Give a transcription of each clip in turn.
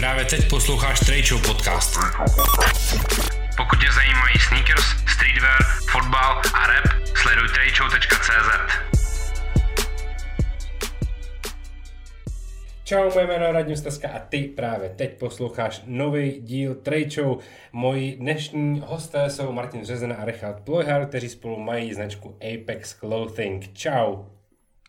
Právě teď posloucháš Trade Show podcast. Pokud tě zajímají sneakers, streetwear, fotbal a rap, sleduj tradeshow.cz. Čau, moje jméno je Radim Steska a ty právě teď posloucháš nový díl Trade Show. Moji dnešní hosté jsou Martin Řezena a Richard Plojhar, kteří spolu mají značku Apex Clothing. Čau.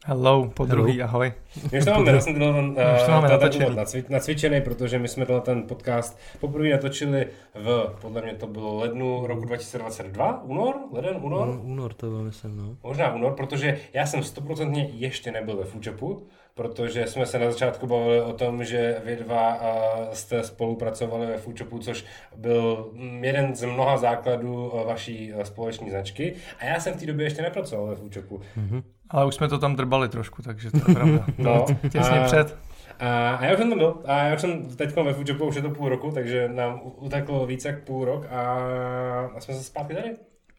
Hello, po druhý, ahoj. My už to máme, já jsem tenhle to máme uh, natočený. nacvi, nacvičený, protože my jsme tenhle ten podcast poprvé natočili v, podle mě to bylo lednu roku 2022, únor, leden, únor? No, únor to bylo, myslím, no. Možná únor, protože já jsem stoprocentně ještě nebyl ve Foodshopu, protože jsme se na začátku bavili o tom, že vy dva a, jste spolupracovali ve Foodshopu, což byl mm, jeden z mnoha základů a, vaší společní značky. A já jsem v té době ještě nepracoval ve Foodshopu. Ale už jsme to tam drbali trošku, takže to je pravda. No, Těsně a- před. A, a já už jsem tam byl, a já už jsem teď ve Foodshopu, už je to půl roku, takže nám uteklo více jak půl rok a, a jsme se zpátky tady.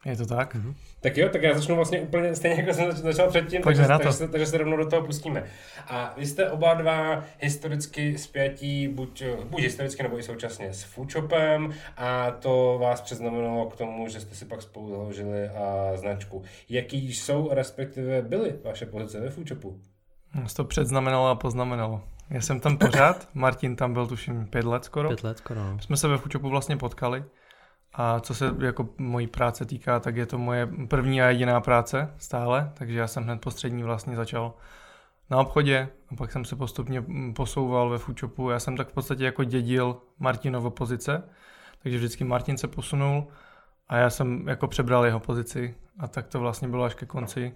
Je to tak? Tak jo, tak já začnu vlastně úplně stejně, jako jsem zač- začal předtím, Pojďme takže, na to. takže, se, takže se rovnou do toho pustíme. A vy jste oba dva historicky spjatí, buď, buď historicky nebo i současně s Foodshopem a to vás přeznamenalo k tomu, že jste si pak spolu založili a, značku. Jaký jsou, respektive byly vaše pozice ve Foodshopu? Nás to předznamenalo a poznamenalo. Já jsem tam pořád, Martin tam byl tuším pět let skoro. Pět let skoro, no. Jsme se ve Fučopu vlastně potkali. A co se jako mojí práce týká, tak je to moje první a jediná práce stále, takže já jsem hned po střední vlastně začal na obchodě a pak jsem se postupně posouval ve Foodshopu. Já jsem tak v podstatě jako dědil Martinovo pozice, takže vždycky Martin se posunul a já jsem jako přebral jeho pozici a tak to vlastně bylo až ke konci.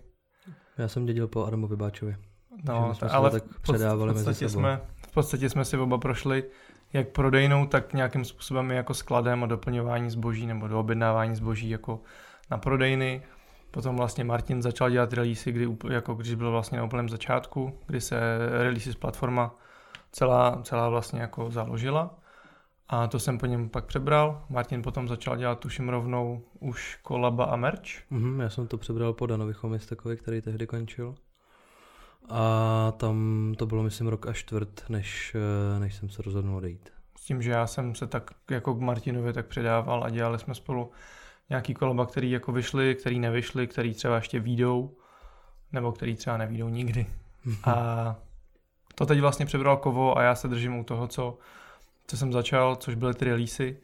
Já jsem dědil po Adamovi Báčovi. No, jsme ale tak v podst- předávali v mezi podstatě sebou. jsme, v podstatě jsme si oba prošli jak prodejnou, tak nějakým způsobem jako skladem a doplňování zboží nebo doobjednávání zboží jako na prodejny. Potom vlastně Martin začal dělat releasy, kdy, jako když byl vlastně na úplném začátku, kdy se releases platforma celá, celá vlastně jako založila. A to jsem po něm pak přebral. Martin potom začal dělat tuším rovnou už kolaba a merch. Mhm, já jsem to přebral po Danovi Chomistekovi, který tehdy končil. A tam to bylo, myslím, rok a čtvrt, než, eh, než jsem se rozhodnul odejít. S tím, že já jsem se tak jako k Martinovi tak předával a dělali jsme spolu nějaký kolaba, který jako vyšly, který nevyšly, který třeba ještě výjdou, nebo který třeba nevídou nikdy. A to teď vlastně přebral Kovo a já se držím u toho, co, co jsem začal, což byly ty releasy.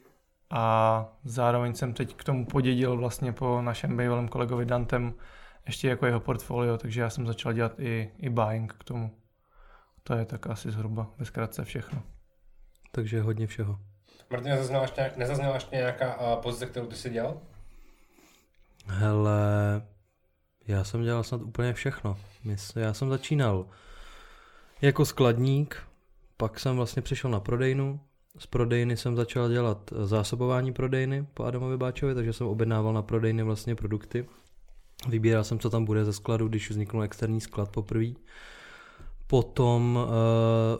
A zároveň jsem teď k tomu podědil vlastně po našem bývalém kolegovi Dantem ještě jako jeho portfolio, takže já jsem začal dělat i, i buying k tomu. To je tak asi zhruba ve zkratce všechno. Takže hodně všeho. Martin, nezazněla ještě, nezazněla ještě nějaká a, pozice, kterou ty si dělal? Hele, já jsem dělal snad úplně všechno. Mysl- Já jsem začínal jako skladník, pak jsem vlastně přišel na prodejnu. Z prodejny jsem začal dělat zásobování prodejny po Adamovi Báčovi, takže jsem objednával na prodejny vlastně produkty. Vybíral jsem, co tam bude ze skladu, když vzniknul externí sklad poprvé. Potom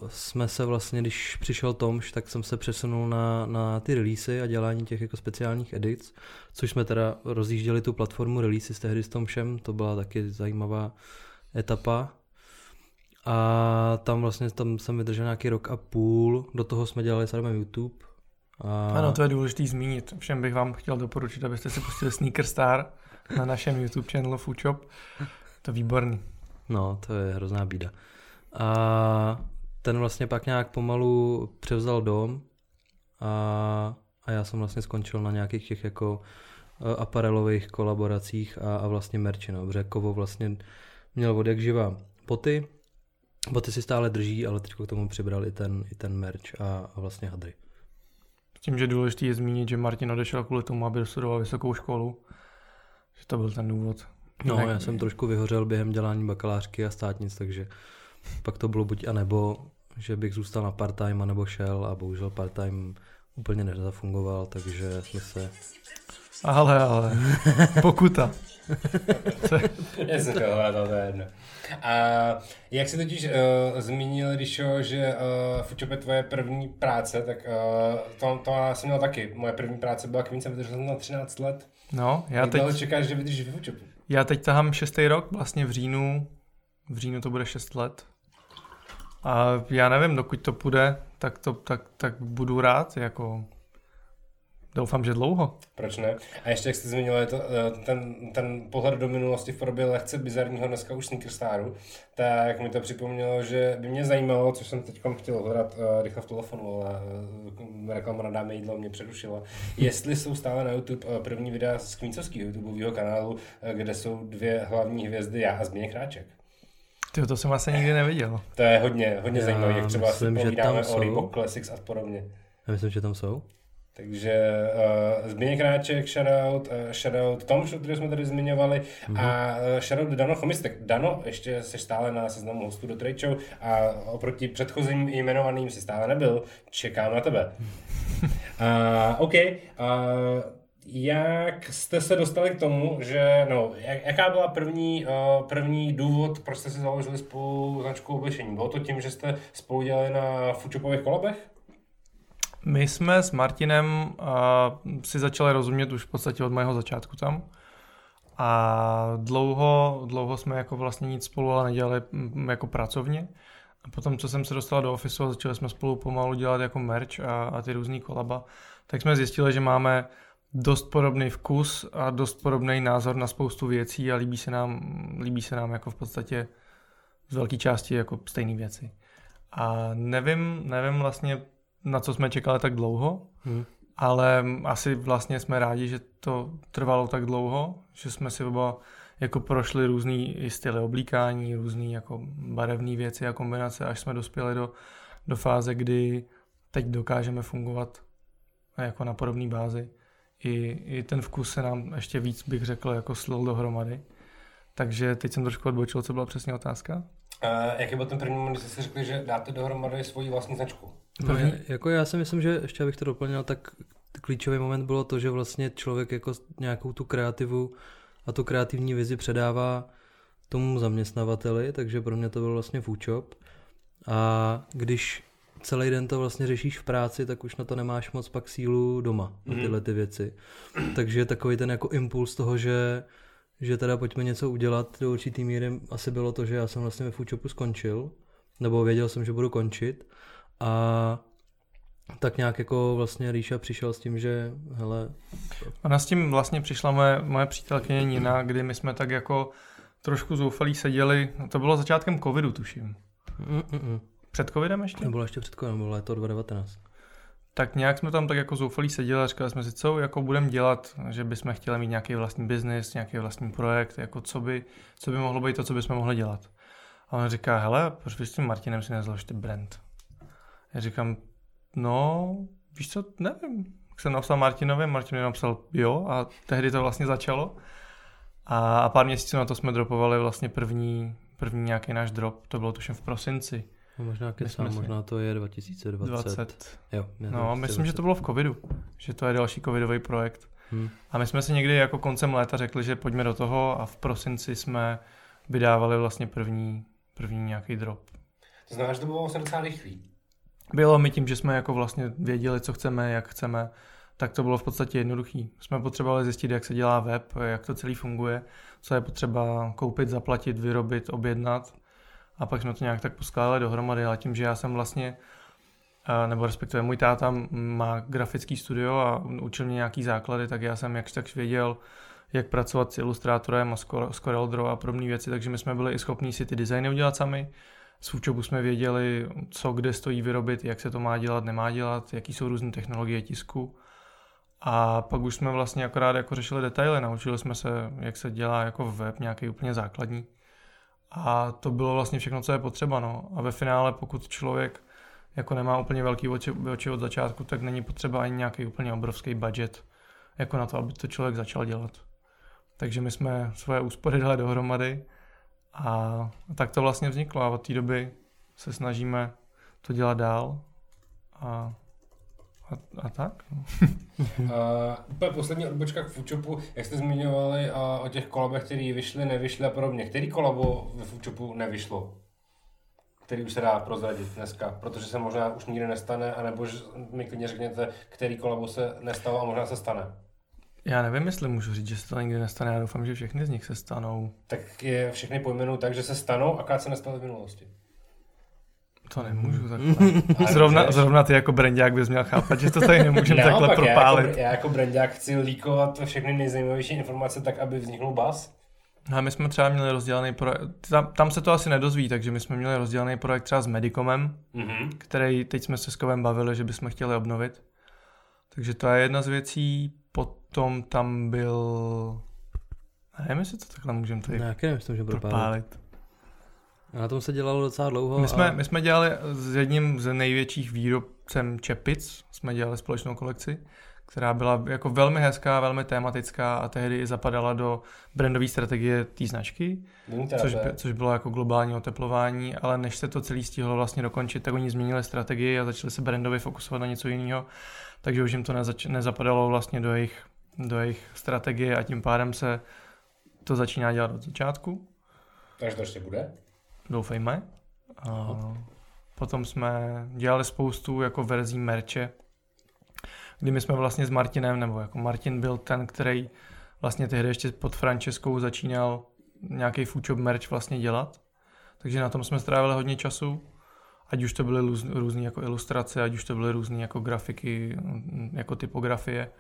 uh, jsme se vlastně, když přišel Tomš, tak jsem se přesunul na, na ty releasy a dělání těch jako speciálních edits, což jsme teda rozjížděli tu platformu releasy s tehdy s Tomšem, to byla taky zajímavá etapa. A tam vlastně tam jsem vydržel nějaký rok a půl, do toho jsme dělali s Adamem YouTube. A... Ano, to je důležité zmínit. Všem bych vám chtěl doporučit, abyste si pustili Sneaker Star na našem YouTube channelu Foodshop. To je výborný. No, to je hrozná bída. A ten vlastně pak nějak pomalu převzal dom a, a já jsem vlastně skončil na nějakých těch jako eh, aparelových kolaboracích a, a vlastně merči, no, protože Kovo vlastně měl od jak živa boty, boty si stále drží, ale teď k tomu přibral i ten, i ten merch a, a vlastně hadry. S tím, že důležité je zmínit, že Martin odešel kvůli tomu, aby dostudoval vysokou školu. Že to byl ten důvod. No, já jsem trošku vyhořel během dělání bakalářky a státnic, takže pak to bylo buď a nebo, že bych zůstal na part-time, anebo šel a bohužel part-time úplně nezafungoval, takže jsme se... Ale, ale. Pokuta. Já jsem chtěl hledat, to je jedno. A jak jsi totiž uh, zmínil, když jo, že uh, Foodshop je tvoje první práce, tak uh, to, to já jsem měl taky. Moje první práce byla kvín, jsem vydržel jsem na 13 let. No, já Jak teď, čekáš, že vydržíš v já teď tahám šestý rok, vlastně v říjnu. V říjnu to bude 6 let. A já nevím, dokud to půjde, tak, to, tak, tak budu rád, jako Doufám, že dlouho. Proč ne? A ještě, jak jste zmínil, to, eh, ten, ten pohled do minulosti v podobě lehce bizarního dneska už Sneakerstaru, tak mi to připomnělo, že by mě zajímalo, co jsem teď chtěl hledat uh, rychle v telefonu, ale uh, reklama na dáme jídlo mě přerušila, jestli jsou stále na YouTube uh, první videa z Kvíncovského YouTubeového kanálu, uh, kde jsou dvě hlavní hvězdy, já a Zběněk Kráček. Ty to jsem asi nikdy neviděl. To je hodně, hodně já zajímavé, jak třeba myslím, si povídáme o Reebok Classics a podobně. Já myslím, že tam jsou. Takže uh, Zbigněk Kráček, shoutout, uh, shoutout Tom, který jsme tady zmiňovali mm-hmm. a uh, shoutout Dano Chomistek. Dano, ještě jsi stále na seznamu hostů do Show a oproti předchozím jmenovaným si stále nebyl. Čekám na tebe. uh, OK. Uh, jak jste se dostali k tomu, že, no, jak, jaká byla první, uh, první důvod, proč jste si založili spolu značku oblečení? Bylo to tím, že jste spolu dělali na Fučupových kolabech? My jsme s Martinem uh, si začali rozumět už v podstatě od mého začátku tam. A dlouho, dlouho jsme jako vlastně nic spolu ale nedělali jako pracovně. A potom, co jsem se dostal do ofisu a začali jsme spolu pomalu dělat jako merch a, a ty různý kolaba, tak jsme zjistili, že máme dost podobný vkus a dost podobný názor na spoustu věcí a líbí se nám, líbí se nám jako v podstatě z velké části jako stejné věci. A nevím, nevím vlastně, na co jsme čekali tak dlouho, hmm. ale asi vlastně jsme rádi, že to trvalo tak dlouho, že jsme si oba jako prošli různý styly oblíkání, různý jako barevné věci a kombinace, až jsme dospěli do, do fáze, kdy teď dokážeme fungovat jako na podobné bázi. I, I ten vkus se nám ještě víc, bych řekl, jako slil dohromady. Takže teď jsem trošku odbočil, co byla přesně otázka. Uh, jaký byl ten první moment, kdy jste si řekli, že dáte dohromady svoji vlastní značku? No, jako já si myslím, že ještě abych to doplnil, tak klíčový moment bylo to, že vlastně člověk jako nějakou tu kreativu a tu kreativní vizi předává tomu zaměstnavateli, takže pro mě to byl vlastně foodshop. A když celý den to vlastně řešíš v práci, tak už na to nemáš moc pak sílu doma, na mhm. tyhle ty věci. Takže takový ten jako impuls toho, že, že teda pojďme něco udělat do určitý míry asi bylo to, že já jsem vlastně ve foodshopu skončil, nebo věděl jsem, že budu končit a tak nějak jako vlastně Ríša přišel s tím, že hele... Ona s tím vlastně přišla moje, moje přítelkyně Nina, kdy my jsme tak jako trošku zoufalí seděli, to bylo začátkem covidu tuším. Mm-mm. Před covidem ještě? To bylo ještě před covidem, bylo léto 2019. Tak nějak jsme tam tak jako zoufalí seděli a říkali jsme si, co jako budeme dělat, že bychom chtěli mít nějaký vlastní biznis, nějaký vlastní projekt, jako co by, co by mohlo být to, co bychom mohli dělat. A on říká, hele, proč s tím Martinem si nezložte brand? Já říkám, no, víš co, nevím. Jak jsem napsal Martinovi, Martin mi napsal jo a tehdy to vlastně začalo. A, a pár měsíců na to jsme dropovali vlastně první, první nějaký náš drop, to bylo tuším v prosinci. No možná kesám, si... možná to je 2020. 20. Jo, no, myslím, že to bylo v covidu, že to je další covidový projekt. Hmm. A my jsme si někdy jako koncem léta řekli, že pojďme do toho a v prosinci jsme vydávali vlastně první, první nějaký drop. To znamená, že to bylo vlastně docela rychlý. Bylo mi tím, že jsme jako vlastně věděli, co chceme, jak chceme, tak to bylo v podstatě jednoduchý. Jsme potřebovali zjistit, jak se dělá web, jak to celý funguje, co je potřeba koupit, zaplatit, vyrobit, objednat. A pak jsme to nějak tak poskládali dohromady, ale tím, že já jsem vlastně, nebo respektive můj táta má grafický studio a učil mě nějaký základy, tak já jsem jakž tak věděl, jak pracovat s ilustrátorem a s Corel Draw a podobné věci, takže my jsme byli i schopni si ty designy udělat sami, z Fučobu jsme věděli, co kde stojí vyrobit, jak se to má dělat, nemá dělat, jaký jsou různé technologie tisku. A pak už jsme vlastně akorát jako řešili detaily, naučili jsme se, jak se dělá jako web, nějaký úplně základní. A to bylo vlastně všechno, co je potřeba. No. A ve finále, pokud člověk jako nemá úplně velký oči, oči od začátku, tak není potřeba ani nějaký úplně obrovský budget jako na to, aby to člověk začal dělat. Takže my jsme svoje úspory dali dohromady a tak to vlastně vzniklo a od té doby se snažíme to dělat dál a, a, a tak. No. uh, poslední odbočka k Foodshopu, jak jste zmiňovali uh, o těch kolabech, které vyšly, nevyšly a podobně. Který kolabo ve Foodshopu nevyšlo? Který už se dá prozradit dneska, protože se možná už nikdy nestane, anebo mi klidně řekněte, který kolabo se nestalo a možná se stane. Já nevím, jestli můžu říct, že se to nikdy nestane. Já doufám, že všechny z nich se stanou. Tak je všechny pojmenou tak, že se stanou, a se nestaly v minulosti. To nemůžu takhle. zrovna, zrovna ty jako brandák bys měl chápat, že to tady nemůžeme takhle Naopak, propálit. Já jako, já jako brandák chci líkovat všechny nejzajímavější informace tak, aby vzniknul bas. A my jsme třeba měli rozdělený projekt, tam, tam se to asi nedozví, takže my jsme měli rozdělený projekt třeba s Medicomem, Mhm. který teď jsme se s Kovem bavili, že bychom chtěli obnovit. Takže to je jedna z věcí. Potom tam byl... Nevím, jestli to takhle můžeme tady Ne, nevím, jestli to můžeme propálit. propálit. Na tom se dělalo docela dlouho. My jsme, a... my jsme dělali s jedním z největších výrobcem čepic, jsme dělali společnou kolekci, která byla jako velmi hezká, velmi tematická a tehdy i zapadala do brandové strategie té značky, což, by, což bylo jako globální oteplování, ale než se to celý stihlo vlastně dokončit, tak oni změnili strategii a začali se brandově fokusovat na něco jiného, takže už jim to nezač- nezapadalo vlastně do jejich, do jejich strategie a tím pádem se to začíná dělat od začátku. Takže to ještě bude. Doufejme. A potom jsme dělali spoustu jako verzí merče, kdy my jsme vlastně s Martinem, nebo jako Martin byl ten, který vlastně tehdy ještě pod Franceskou začínal nějaký foodshop merch vlastně dělat. Takže na tom jsme strávili hodně času. Ať už to byly různé jako ilustrace, ať už to byly různé jako grafiky, jako typografie.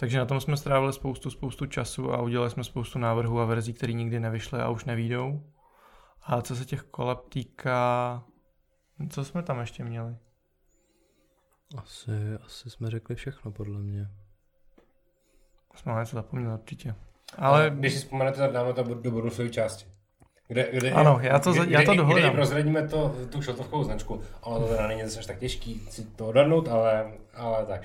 Takže na tom jsme strávili spoustu, spoustu času a udělali jsme spoustu návrhů a verzí, které nikdy nevyšly a už nevídou. A co se těch koleb týká, co jsme tam ještě měli? Asi, asi jsme řekli všechno, podle mě. Jsme na něco zapomněli určitě. Ale Když si vzpomenete, tak dáme to do bonusové části. Kde, kde, Ano, já to kde, já to kde, dohledám. Kde prozradíme to, tu šotovkou značku. Ono to teda není zase tak těžký si to odhadnout, ale, ale tak.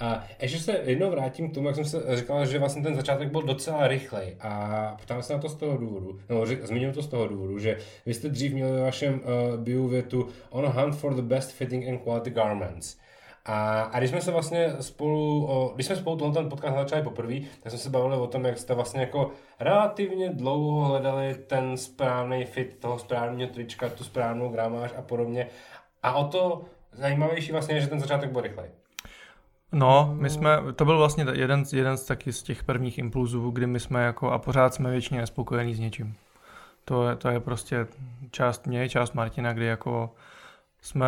A ještě se jednou vrátím k tomu, jak jsem se říkal, že vlastně ten začátek byl docela rychlej. A ptám se na to z toho důvodu, no řek, zmíním to z toho důvodu, že vy jste dřív měli ve vašem uh, bio větu on hunt for the best fitting and quality garments. A, a když jsme se vlastně spolu, o, když jsme spolu ten podcast začali poprvé, tak jsme se bavili o tom, jak jste vlastně jako relativně dlouho hledali ten správný fit toho správného trička, tu správnou gramáž a podobně. A o to zajímavější vlastně je, že ten začátek byl rychlej. No, my jsme, to byl vlastně jeden, jeden z taky z těch prvních impulzů, kdy my jsme jako, a pořád jsme většině nespokojení s něčím. To je, to je prostě část mě, část Martina, kdy jako jsme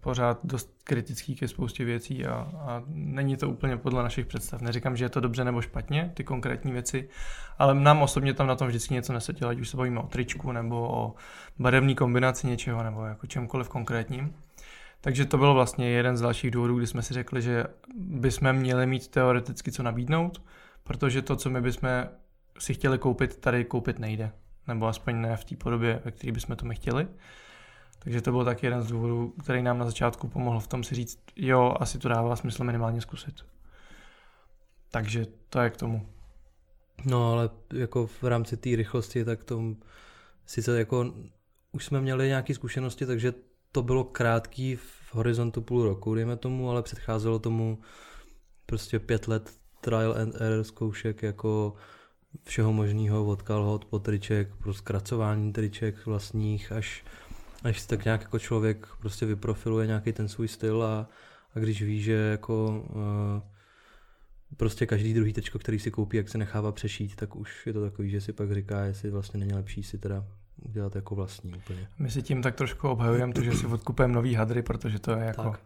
pořád dost kritický ke spoustě věcí a, a není to úplně podle našich představ. Neříkám, že je to dobře nebo špatně, ty konkrétní věci, ale nám osobně tam na tom vždycky něco nesedělo, ať už se bavíme o tričku nebo o barevné kombinaci něčeho nebo jako čemkoliv konkrétním. Takže to byl vlastně jeden z dalších důvodů, kdy jsme si řekli, že bychom měli mít teoreticky co nabídnout, protože to, co my bychom si chtěli koupit, tady koupit nejde. Nebo aspoň ne v té podobě, ve které bychom to my chtěli. Takže to byl taky jeden z důvodů, který nám na začátku pomohl v tom si říct, jo, asi to dává smysl minimálně zkusit. Takže to je k tomu. No ale jako v rámci té rychlosti, tak to sice jako už jsme měli nějaké zkušenosti, takže to bylo krátký v horizontu půl roku, dejme tomu, ale předcházelo tomu prostě pět let trial and error zkoušek jako všeho možného od kalhot po triček, pro zkracování triček vlastních, až, až si tak nějak jako člověk prostě vyprofiluje nějaký ten svůj styl a, a když ví, že jako uh, prostě každý druhý tečko, který si koupí, jak se nechává přešít, tak už je to takový, že si pak říká, jestli vlastně není lepší si teda udělat jako vlastní úplně. My si tím tak trošku obhajujeme to, že si odkupujeme nový hadry, protože to je jako Tak.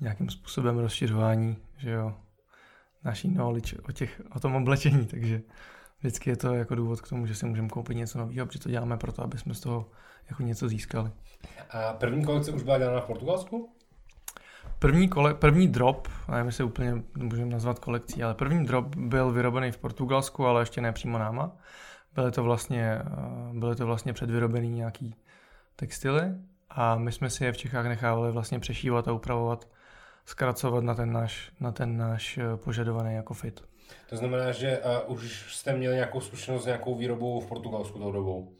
nějakým způsobem rozšiřování, že jo, naší knowledge o, těch, o tom oblečení, takže vždycky je to jako důvod k tomu, že si můžeme koupit něco nového, protože to děláme proto, aby jsme z toho jako něco získali. A první kolekce už byla dělána v Portugalsku? První, kole, první drop, nevím, jestli úplně můžeme nazvat kolekcí, ale první drop byl vyrobený v Portugalsku, ale ještě ne přímo náma. Byly to vlastně, eh, byly to vlastně předvyrobený nějaký textily a my jsme si je v Čechách nechávali vlastně přešívat a upravovat, zkracovat na ten náš, na ten náš eh, požadovaný jako fit. To znamená, že uh, už jste měli nějakou zkušenost s nějakou výrobou v Portugalsku tou dobou.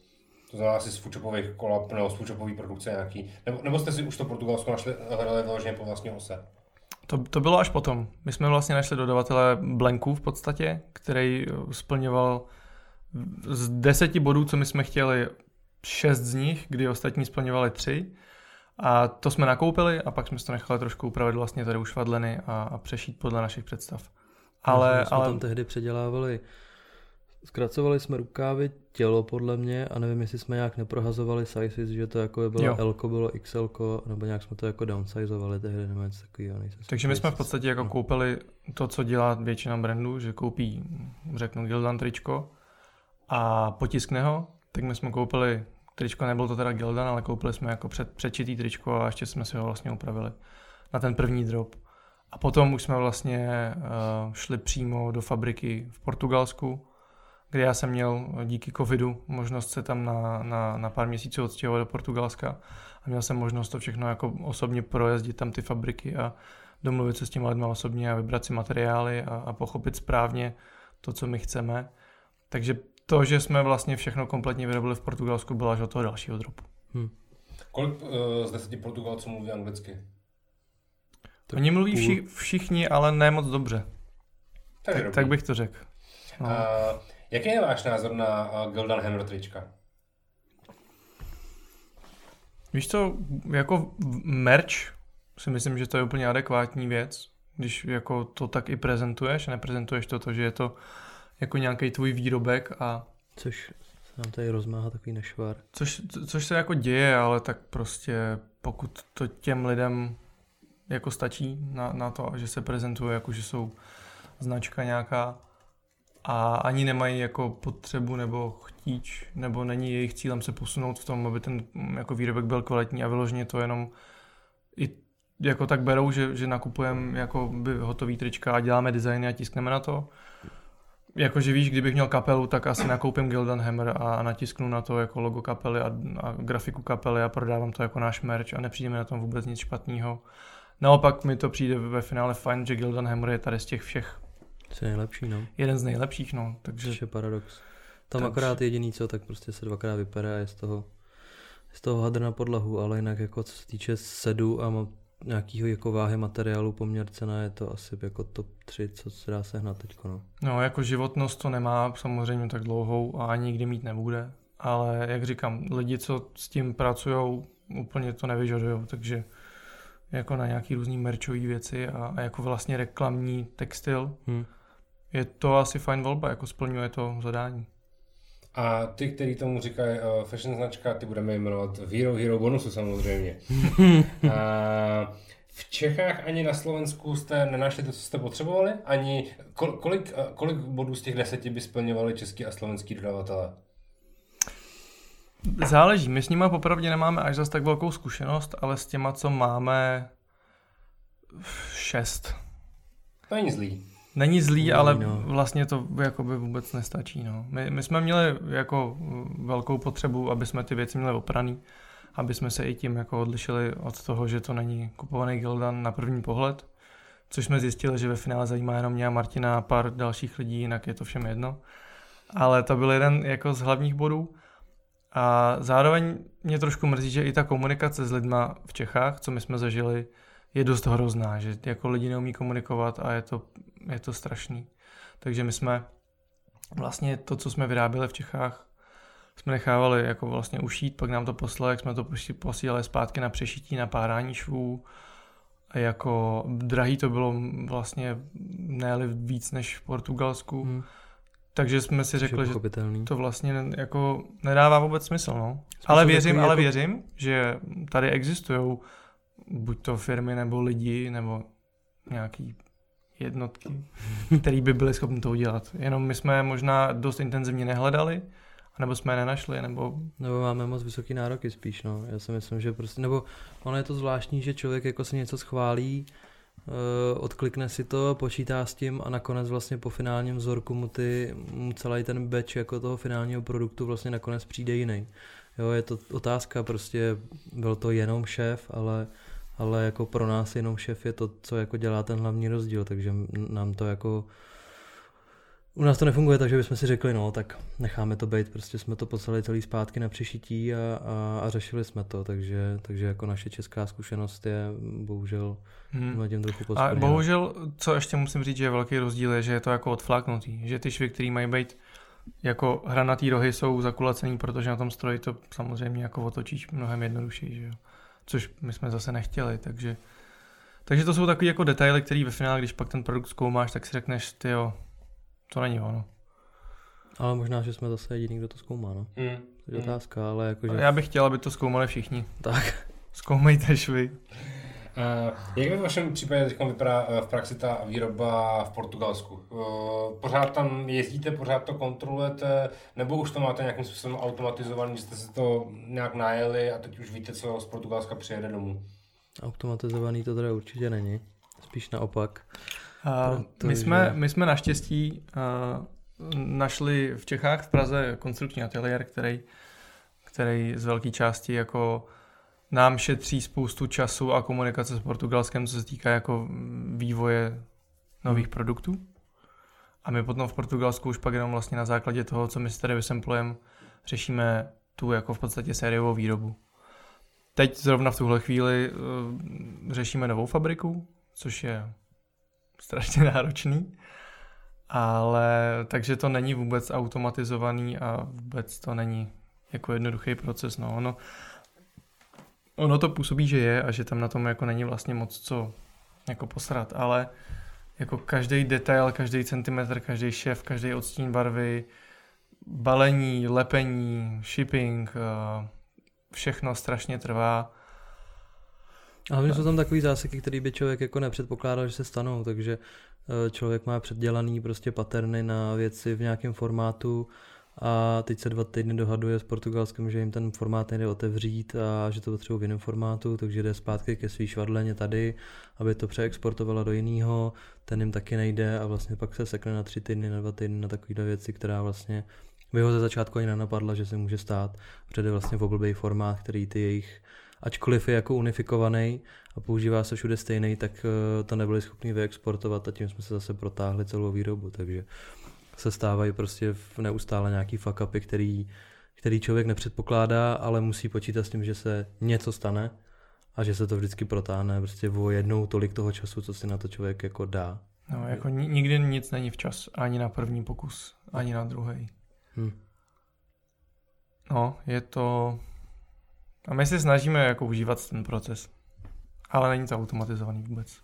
To znamená asi z foodchopových kolab nebo z foodshopové produkce nějaký. Nebo, nebo jste si už to Portugalsko našli, hledali vyloženě po vlastní ose? To, to bylo až potom. My jsme vlastně našli dodavatele Blanku v podstatě, který eh, splňoval z deseti bodů, co my jsme chtěli, šest z nich, kdy ostatní splňovali tři. A to jsme nakoupili a pak jsme to nechali trošku upravit vlastně tady už vadleny a, a přešít podle našich představ. Ale, My jsme ale tam tehdy předělávali zkracovali jsme rukávy, tělo podle mě a nevím, jestli jsme nějak neprohazovali sizes, že to jako bylo Jo. L, bylo XL, nebo nějak jsme to jako downsizovali tehdy nebo něco takového. Takže my jsme v podstatě jako no. koupili to, co dělá většina brandů, že koupí, řeknu, Gildan tričko a potiskne ho, tak my jsme koupili tričko, nebylo to teda Gildan, ale koupili jsme jako před, předčitý tričko a ještě jsme si ho vlastně upravili na ten první drop. A potom už jsme vlastně uh, šli přímo do fabriky v Portugalsku, kde já jsem měl díky covidu možnost se tam na, na, na pár měsíců odstěhovat do Portugalska a měl jsem možnost to všechno jako osobně projezdit tam ty fabriky a domluvit se s těmi lidmi osobně a vybrat si materiály a, a pochopit správně to, co my chceme. Takže to, že jsme vlastně všechno kompletně vyrobili v Portugalsku, bylo až od toho dalšího dropu. Kolik uh, z deseti Portugalců mluví anglicky? Tak Oni mluví půl- vši, všichni, ale ne moc dobře. To Tak, dobrý. tak bych to řekl. No. Uh, jaký je váš názor na uh, Gildan Hammer trička? Víš co, jako merch si myslím, že to je úplně adekvátní věc, když jako to tak i prezentuješ a neprezentuješ to, to že je to jako nějaký tvůj výrobek a Což se nám tady rozmáhá takový nešvar. což, což se jako děje, ale tak prostě pokud to těm lidem jako stačí na, na to, že se prezentuje jako, že jsou značka nějaká a ani nemají jako potřebu nebo chtíč, nebo není jejich cílem se posunout v tom, aby ten mm, jako výrobek byl kvalitní a vyloženě to jenom i jako tak berou, že, že nakupujeme jako by hotový trička a děláme designy a tiskneme na to. Jakože víš, kdybych měl kapelu, tak asi nakoupím Gildan Hammer a natisknu na to jako logo kapely a, a grafiku kapely a prodávám to jako náš merch a nepřijde mi na tom vůbec nic špatného. Naopak mi to přijde ve finále fajn, že Gildan Hammer je tady z těch všech Co je nejlepší, no. jeden z nejlepších, no. Takže Což je paradox. Tam Takže- akorát jediný co, tak prostě se dvakrát vypere a je z toho, je z toho hadr na podlahu, ale jinak jako co se týče sedu a nějakýho jako váhy materiálu poměr cena je to asi jako top 3, co se dá sehnat teďko, no. No, jako životnost to nemá samozřejmě tak dlouhou a ani nikdy mít nebude. Ale jak říkám, lidi, co s tím pracují, úplně to nevyžadují, takže jako na nějaký různý merčový věci a, a jako vlastně reklamní textil, Hm. je to asi fajn volba, jako splňuje to zadání. A ty, který tomu říkají uh, fashion značka, ty budeme jmenovat Hero Hero bonusu samozřejmě. a v Čechách ani na Slovensku jste nenašli to, co jste potřebovali? Ani kol, kolik, uh, kolik bodů z těch deseti by splňovali český a slovenský dodavatelé? Záleží, my s nimi popravdě nemáme až zas tak velkou zkušenost, ale s těma, co máme, šest. To není zlý. Není zlý, Není, ale no. vlastně to jakoby vůbec nestačí. No. My, my jsme měli jako velkou potřebu, aby jsme ty věci měli opraný, aby jsme se i tím jako odlišili od toho, že to není kupovaný Gildan na první pohled, což jsme zjistili, že ve finále zajímá jenom mě a Martina a pár dalších lidí, jinak je to všem jedno. Ale to byl jeden jako z hlavních bodů. A zároveň mě trošku mrzí, že i ta komunikace s lidma v Čechách, co my jsme zažili, je dost hrozná, že jako lidi neumí komunikovat a je to, je to strašný. Takže my jsme vlastně to, co jsme vyráběli v Čechách, jsme nechávali jako vlastně ušít, pak nám to poslali, jak jsme to posílali zpátky na přešití, na párání švů. A jako drahý to bylo vlastně ne víc než v Portugalsku. Hm. Takže jsme si řekli, že to vlastně jako nedává vůbec smysl, no. Ale věřím, ale jako- věřím, že tady existují buď to firmy nebo lidi nebo nějaký jednotky, který by byli schopni to udělat. Jenom my jsme možná dost intenzivně nehledali, nebo jsme je nenašli, nebo Nebo máme moc vysoký nároky spíš, no. Já si myslím, že prostě, nebo ono je to zvláštní, že člověk jako si něco schválí, odklikne si to, počítá s tím a nakonec vlastně po finálním vzorku mu, ty, mu celý ten batch jako toho finálního produktu vlastně nakonec přijde jiný. Jo, je to otázka, prostě byl to jenom šéf, ale, ale jako pro nás jenom šéf je to, co jako dělá ten hlavní rozdíl, takže nám to jako u nás to nefunguje tak, že bychom si řekli, no tak necháme to být, prostě jsme to poslali celý zpátky na přešití a, a, a řešili jsme to, takže, takže jako naše česká zkušenost je bohužel hmm. hmm. tím trochu A bohužel, co ještě musím říct, že je velký rozdíl, je, že je to jako odfláknutý. Že ty švy, které mají být jako hranatý rohy, jsou zakulacený, protože na tom stroji to samozřejmě jako otočíš mnohem jednodušší, že jo. Což my jsme zase nechtěli, takže... Takže to jsou takové jako detaily, které ve finále, když pak ten produkt zkoumáš, tak si řekneš, ty jo, to není ono. Ale možná, že jsme zase jediný, kdo to zkoumá, no. Hmm. To je otázka, ale jakože... Já bych chtěl, aby to zkoumali všichni. Tak. Zkoumejte švy. Uh, jak ve vašem případě teď vypadá uh, v praxi ta výroba v Portugalsku? Uh, pořád tam jezdíte, pořád to kontrolujete, nebo už to máte nějakým způsobem automatizovaný, že jste si to nějak najeli a teď už víte, co z Portugalska přijede domů? Automatizovaný to teda určitě není. Spíš naopak. Uh, Protože- my, jsme, my jsme naštěstí uh, našli v Čechách, v Praze, konstrukční ateliér, který, který z velké části jako nám šetří spoustu času a komunikace s Portugalskem, co se týká jako vývoje nových produktů. A my potom v Portugalsku už pak jenom vlastně na základě toho, co my si tady vysemplujeme, řešíme tu jako v podstatě sériovou výrobu. Teď zrovna v tuhle chvíli uh, řešíme novou fabriku, což je strašně náročný. Ale takže to není vůbec automatizovaný a vůbec to není jako jednoduchý proces. No. Ono, ono to působí, že je a že tam na tom jako není vlastně moc co jako posrat, ale jako každý detail, každý centimetr, každý šef, každý odstín barvy, balení, lepení, shipping, eh, všechno strašně trvá. A hlavně jsou tam takový záseky, který by člověk jako nepředpokládal, že se stanou, takže eh, člověk má předdělaný prostě paterny na věci v nějakém formátu a teď se dva týdny dohaduje s Portugalskem, že jim ten formát nejde otevřít a že to potřebují v jiném formátu, takže jde zpátky ke svý švadleně tady, aby to přeexportovala do jiného, ten jim taky nejde a vlastně pak se sekne na tři týdny, na dva týdny na takovýhle věci, která vlastně by ho ze začátku ani nenapadla, že se může stát, protože vlastně v oblbej formát, který ty jejich ačkoliv je jako unifikovaný a používá se všude stejný, tak eh, to nebyli schopni vyexportovat a tím jsme se zase protáhli celou výrobu, takže se stávají prostě v neustále nějaký fuck upy, který, který člověk nepředpokládá, ale musí počítat s tím, že se něco stane a že se to vždycky protáhne prostě o jednou tolik toho času, co si na to člověk jako dá. No, jako ni- nikdy nic není včas, ani na první pokus, ani na druhý. Hm. No, je to... A my si snažíme jako užívat ten proces. Ale není to automatizovaný vůbec.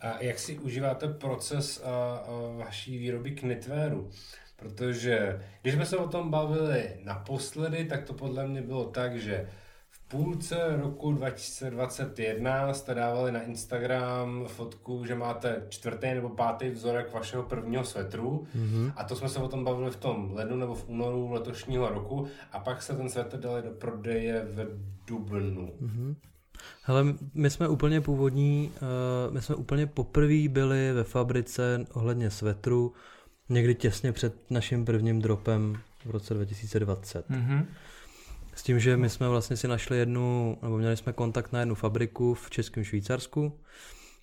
A jak si užíváte proces a, a vaší výroby knitwearu? Protože když jsme se o tom bavili naposledy, tak to podle mě bylo tak, že půlce roku 2021 jste dávali na Instagram fotku, že máte čtvrtý nebo pátý vzorek vašeho prvního svetru Mhm. a to jsme se o tom bavili v tom lednu nebo v únoru letošního roku a pak se ten svetr dali do prodeje v dubnu. Mhm. Hele, my jsme úplně původní, uh, my jsme úplně poprvé byli ve fabrice ohledně svetru někdy těsně před naším prvním dropem v roce 2020. Mhm. S tím, že my jsme vlastně si našli jednu, nebo měli jsme kontakt na jednu fabriku v Českém Švýcarsku,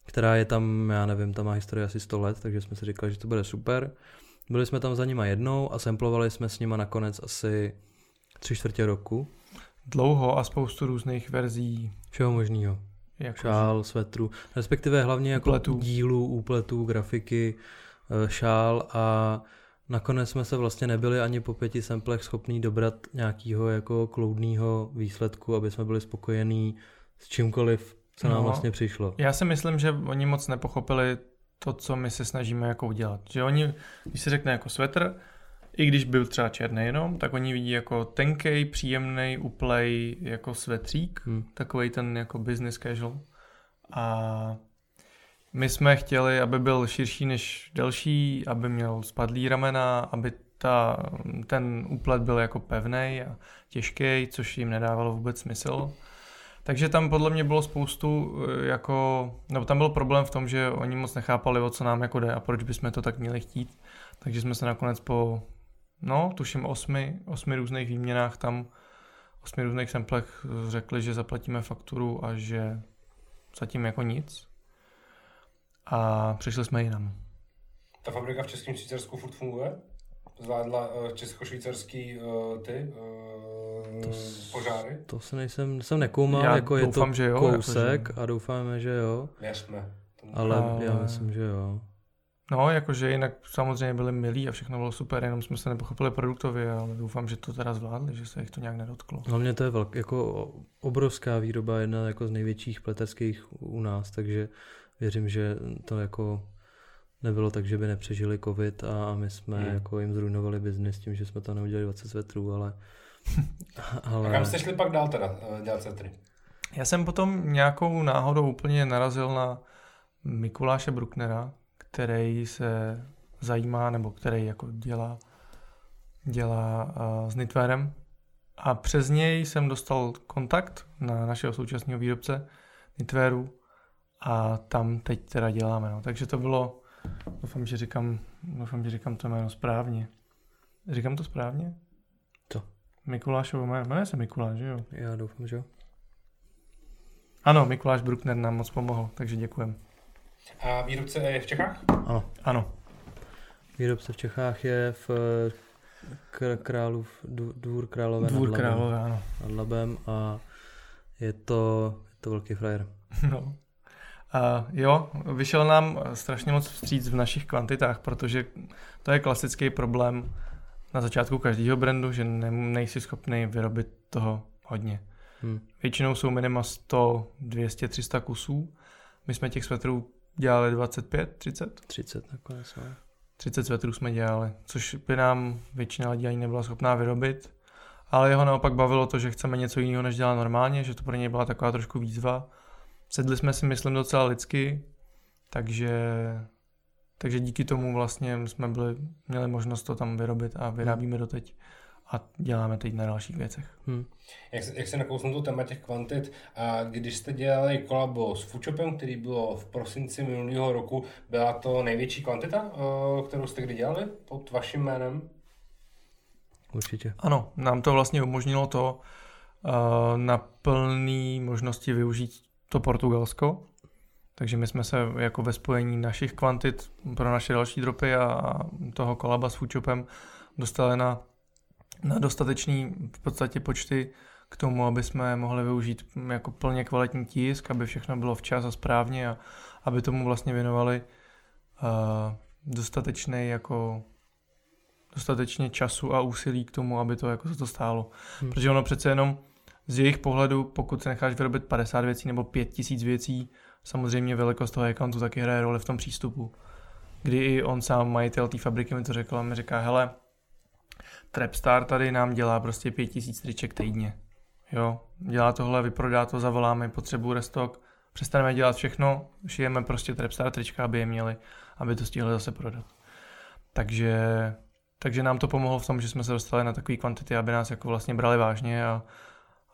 která je tam, já nevím, tam má historii asi 100 let, takže jsme si říkali, že to bude super. Byli jsme tam za nima jednou a samplovali jsme s nima nakonec asi tři čtvrtě roku. Dlouho a spoustu různých verzí. Všeho možného. Jako Šál, svetru, respektive hlavně jako Úpletů. dílů, úpletů, grafiky, eh, šál a nakonec jsme se vlastně nebyli ani po pěti samplech schopní dobrat nějakého jako kloudného výsledku, aby jsme byli spokojení s čímkoliv, co nám No. vlastně přišlo. Já si myslím, že oni moc nepochopili to, co my se snažíme jako udělat. Že oni, když se řekne jako svetr, i když byl třeba černý jenom, tak oni vidí jako tenkej, příjemný, uplej jako svetřík, Hm. takový ten jako business casual. A my jsme chtěli, aby byl širší než delší, aby měl spadlý ramena, aby ta, ten úplet byl jako pevný a těžký, což jim nedávalo vůbec smysl. Takže tam podle mě bylo spoustu eh, jako, nebo tam byl problém v tom, že oni moc nechápali, o co nám jako jde a proč bychom to tak měli chtít. Takže jsme se nakonec po, no, tuším osmi, osmi různých výměnách tam, osmi různých samplech řekli, že zaplatíme fakturu a že zatím jako nic. A přišli jsme jinam. Ta fabrika v Českém Švýcarsku furt funguje? Zvládla uh, česko-švýcarský uh, ty uh, To s- požáry? To se nejsem, jsem nekoumal, Já jako je to doufám, že jo, kousek jakože- a doufáme, že jo, Věřme. ale Ale- já myslím, že jo. No, jakože jinak samozřejmě byli milí a všechno bylo super, jenom jsme se nepochopili produktově, ale doufám, že to teda zvládli, že se jich to nějak nedotklo. Hlavně to je velk, jako obrovská výroba, jedna jako z největších pleterských u nás, takže věřím, že to jako nebylo tak, že by nepřežili covid a my jsme Hmm. jako jim zrujnovali biznis tím, že jsme tam neudělali 20 svetrů, ale... A kam jste šli pak dál teda eh, dělat setry? Já jsem potom nějakou náhodou úplně narazil na Mikuláše Brucknera, který se zajímá, nebo který jako dělá, dělá uh, s Knitwearem. A přes něj jsem dostal kontakt na našeho současného výrobce Knitwearu a tam teď teda děláme. No. Takže to bylo, doufám, že říkám, doufám, že říkám to jméno správně. Říkám to správně? Co? Mikulášovo jméno, jmenuje se Mikuláš, že jo? Já doufám, že jo. Ano, Mikuláš Bruckner nám moc pomohl, takže děkujem. A výrobce je v Čechách? Ano. Ano, Výrobce v Čechách je v Králův, Dvů- Dvůr Králové Dvůr nad, Labem, Králové, ano. nad Labem a je to, je to velký frajer. No. A jo, vyšel nám strašně moc vstříc v našich kvantitách, protože to je klasický problém na začátku každého brandu, že ne, nejsi schopný vyrobit toho hodně. Hm. Většinou jsou minima 100, 200, 300 kusů. My jsme těch svetrů dělali 25, 30? 30 nakonec, no. 30 svetrů jsme dělali, což by nám většina lidí ani nebyla schopná vyrobit. Ale jeho naopak bavilo to, že chceme něco jiného, než dělat normálně, že to pro něj byla taková trošku výzva. Sedli jsme si, myslím, docela lidsky, takže, takže díky tomu vlastně jsme byli, měli možnost to tam vyrobit a vyrábíme doteď a děláme teď na dalších věcech. Hm. Jak, se- jak se nakousnu to téma těch kvantit, a když jste dělali kolabo s Foodshopem, který bylo v prosinci minulého roku, byla to největší kvantita, eh, kterou jste kdy dělali pod vaším jménem? Určitě. Ano, nám to vlastně umožnilo to uh, na plný možnosti využít to Portugalsko. Takže my jsme se jako ve spojení našich kvantit pro naše další dropy a, toho kolaba s Foodshopem dostali na, na dostatečný v podstatě počty k tomu, aby jsme mohli využít mm, jako plně kvalitní tisk, aby všechno bylo včas a správně a aby tomu vlastně věnovali uh, dostatečný jako dostatečně času a úsilí k tomu, aby to jako za to stálo. Hmm. Protože ono přece jenom z jejich pohledu, pokud se necháš vyrobit 50 věcí nebo 5000 věcí, samozřejmě velikost toho accountu taky hraje roli v tom přístupu. Kdy i on sám, majitel té fabriky mi to řekl a mi říká, hele, Trapstar tady nám dělá prostě 5000 triček týdně. Jo, dělá tohle, vyprodá to, zavoláme, potřebuji restock, přestaneme dělat všechno, šijeme prostě Trapstar trička, aby je měli, aby to stihli zase prodat. Takže, takže nám to pomohlo v tom, že jsme se dostali na takové kvantity, aby nás jako vlastně brali vážně a,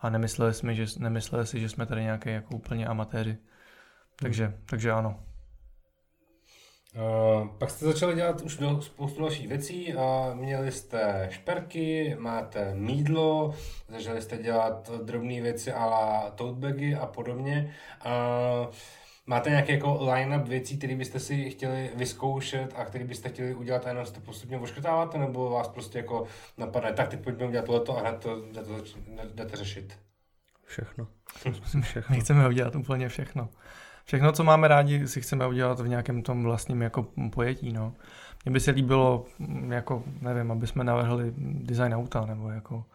a nemysleli, jsme, že, nemysleli si, že jsme tady nějaké jako úplně amatéři. Takže, takže ano. Uh, pak jste začali dělat už do spoustu dalších věcí a měli jste šperky, máte mídlo, začali jste dělat drobné věci ala totebagy a podobně. Uh, máte nějaký jako line-up věcí, které byste si chtěli vyzkoušet a které byste chtěli udělat a jenom to postupně oškrtáváte, nebo vás prostě jako napadne, tak teď pojďme udělat tohleto a hned to jdete, řešit. Všechno. My chceme udělat úplně všechno. Všechno, co máme rádi, si chceme udělat v nějakém tom vlastním jako pojetí, no. Mně by se líbilo, mm, jako, nevím, aby jsme navrhli design auta, nebo jako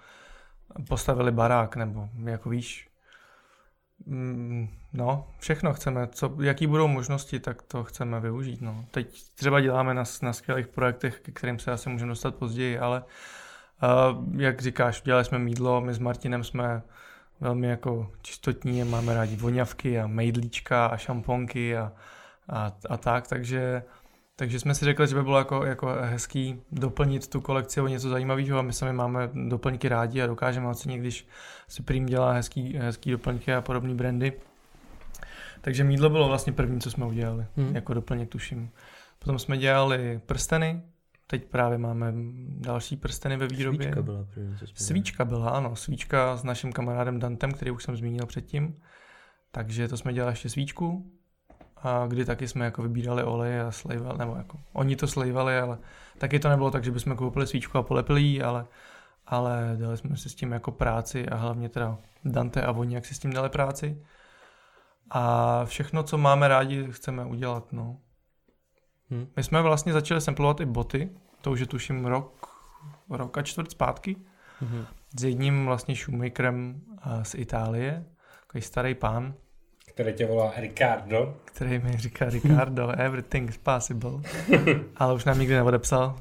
postavili barák, nebo jako víš, no, všechno chceme, co, jaký budou možnosti, tak to chceme využít, no. Teď třeba děláme na, na skvělých projektech, ke kterým se asi můžeme dostat později, ale uh, jak říkáš, dělali jsme mídlo, my s Martinem jsme velmi jako čistotní, máme rádi voňavky a mejdlíčka a šamponky a, a, a tak, takže, takže jsme si řekli, že by bylo jako, jako hezký doplnit tu kolekci o něco zajímavého a my sami máme doplňky rádi a dokážeme ocenit, když si Prim dělá hezký, hezký doplňky a podobné brandy. Takže mídlo bylo vlastně první, co jsme udělali, Hmm. jako doplněk tuším. Potom jsme dělali prsteny, teď právě máme další prsteny ve výrobě. Svíčka byla první, co jsme Svíčka byla, ano. Svíčka s naším kamarádem Dantem, který už jsem zmínil předtím. Takže to jsme dělali ještě svíčku. A kdy taky jsme jako vybírali olej a slejvali, nebo jako oni to slejvali, ale taky to nebylo tak, že bychom koupili svíčku a polepili ji, ale, ale dali jsme si s tím jako práci a hlavně teda Dante a oni, jak si s tím dali práci. A všechno, co máme rádi, chceme udělat, no. Hmm. My jsme vlastně začali samplovat i boty, to už je tuším rok, rok a čtvrt zpátky Mhm. s jedním vlastně shoemakerem eh, z Itálie, takový starý pán. Který tě volá Ricardo. Který mi říká Ricardo, everything is possible. Ale už nám nikdy neodepsal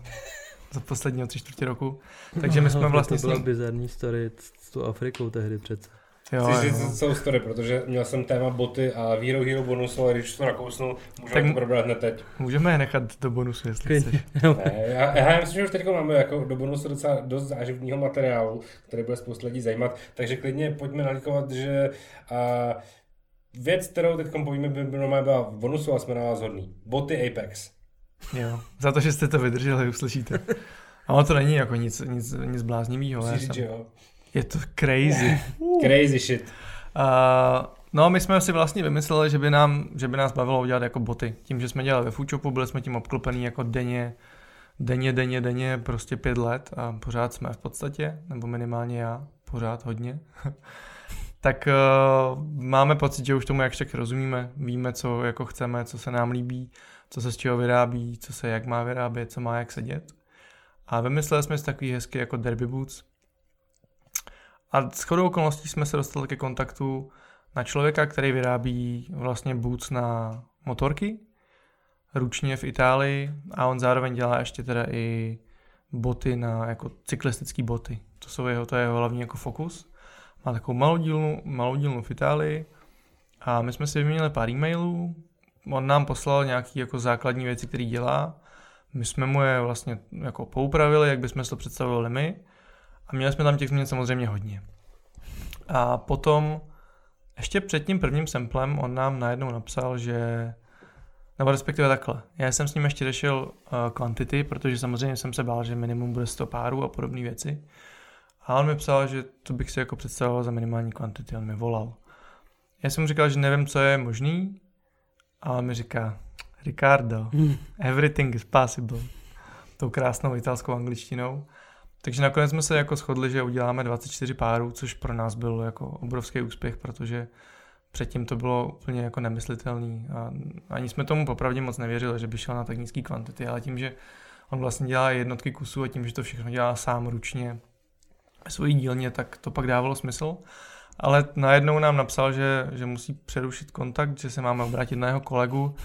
za posledního tři čtvrtě roku. Takže my jsme No, vlastně To s byla ním... bizarní story s tou Afrikou tehdy přece. Jo, Chci jo. říct celou story, protože měl jsem téma boty a Hero Hero bonus, ale když to nakousnu, můžeme Tak- to probrat hned teď. Můžeme je nechat do bonusu, jestli chceš. Ne, já, já myslím, že už teď máme jako do bonusu docela dost záživního materiálu, který bude spoustu lidí zajímat, takže klidně pojďme nalíkovat, že a, věc, kterou teď povíme, by normálně byla v bonusu a jsme na vás hodný. Boty Apex. Jo. Za to, že jste to vydrželi, uslyšíte. A ono to není jako nic, nic, nic bláznivého. Říct, jsem- jo. Je to crazy. Crazy shit. Uh, no, my jsme si vlastně vymysleli, že by, nám, že by nás bavilo udělat jako boty. Tím, že jsme dělali ve Foodshopu, byli jsme tím obklopený jako denně, denně, denně, denně, prostě pět let a pořád jsme v podstatě, nebo minimálně já, pořád hodně. tak uh, máme pocit, že už tomu jakž tak rozumíme, víme, co jako chceme, co se nám líbí, co se z čeho vyrábí, co se jak má vyrábět, co má jak sedět. A vymysleli jsme si takový hezký jako derby boots, a s chodou okolností jsme se dostali ke kontaktu na člověka, který vyrábí vlastně boots na motorky, ručně v Itálii a on zároveň dělá ještě teda i boty na jako cyklistické boty. To, jsou jeho, to je jeho hlavní jako fokus. Má takovou malou dílnu, malou dílnu v Itálii a my jsme si vyměnili pár e-mailů. On nám poslal nějaký jako základní věci, které dělá. My jsme mu je vlastně jako poupravili, jak bychom si to představovali my. A měli jsme tam těch změn samozřejmě hodně. A potom, ještě před tím prvním samplem, on nám najednou napsal, že nebo respektive takhle. Já jsem s ním ještě řešil uh, kvantity, protože samozřejmě jsem se bál, že minimum bude 100 párů a podobné věci. A on mi psal, že to bych si jako představoval za minimální kvantity. On mi volal. Já jsem mu říkal, že nevím, co je možný. A on mi říká, Ricardo, everything is possible. Tou krásnou italskou angličtinou. Takže nakonec jsme se jako shodli, že uděláme 24 párů, což pro nás byl jako obrovský úspěch, protože předtím to bylo úplně jako nemyslitelný a ani jsme tomu popravdě moc nevěřili, že by šel na tak nízký kvantity, ale tím, že on vlastně dělá jednotky kusů a tím, že to všechno dělá sám ručně svojí dílně, tak to pak dávalo smysl. Ale najednou nám napsal, že, že musí přerušit kontakt, že se máme obrátit na jeho kolegu,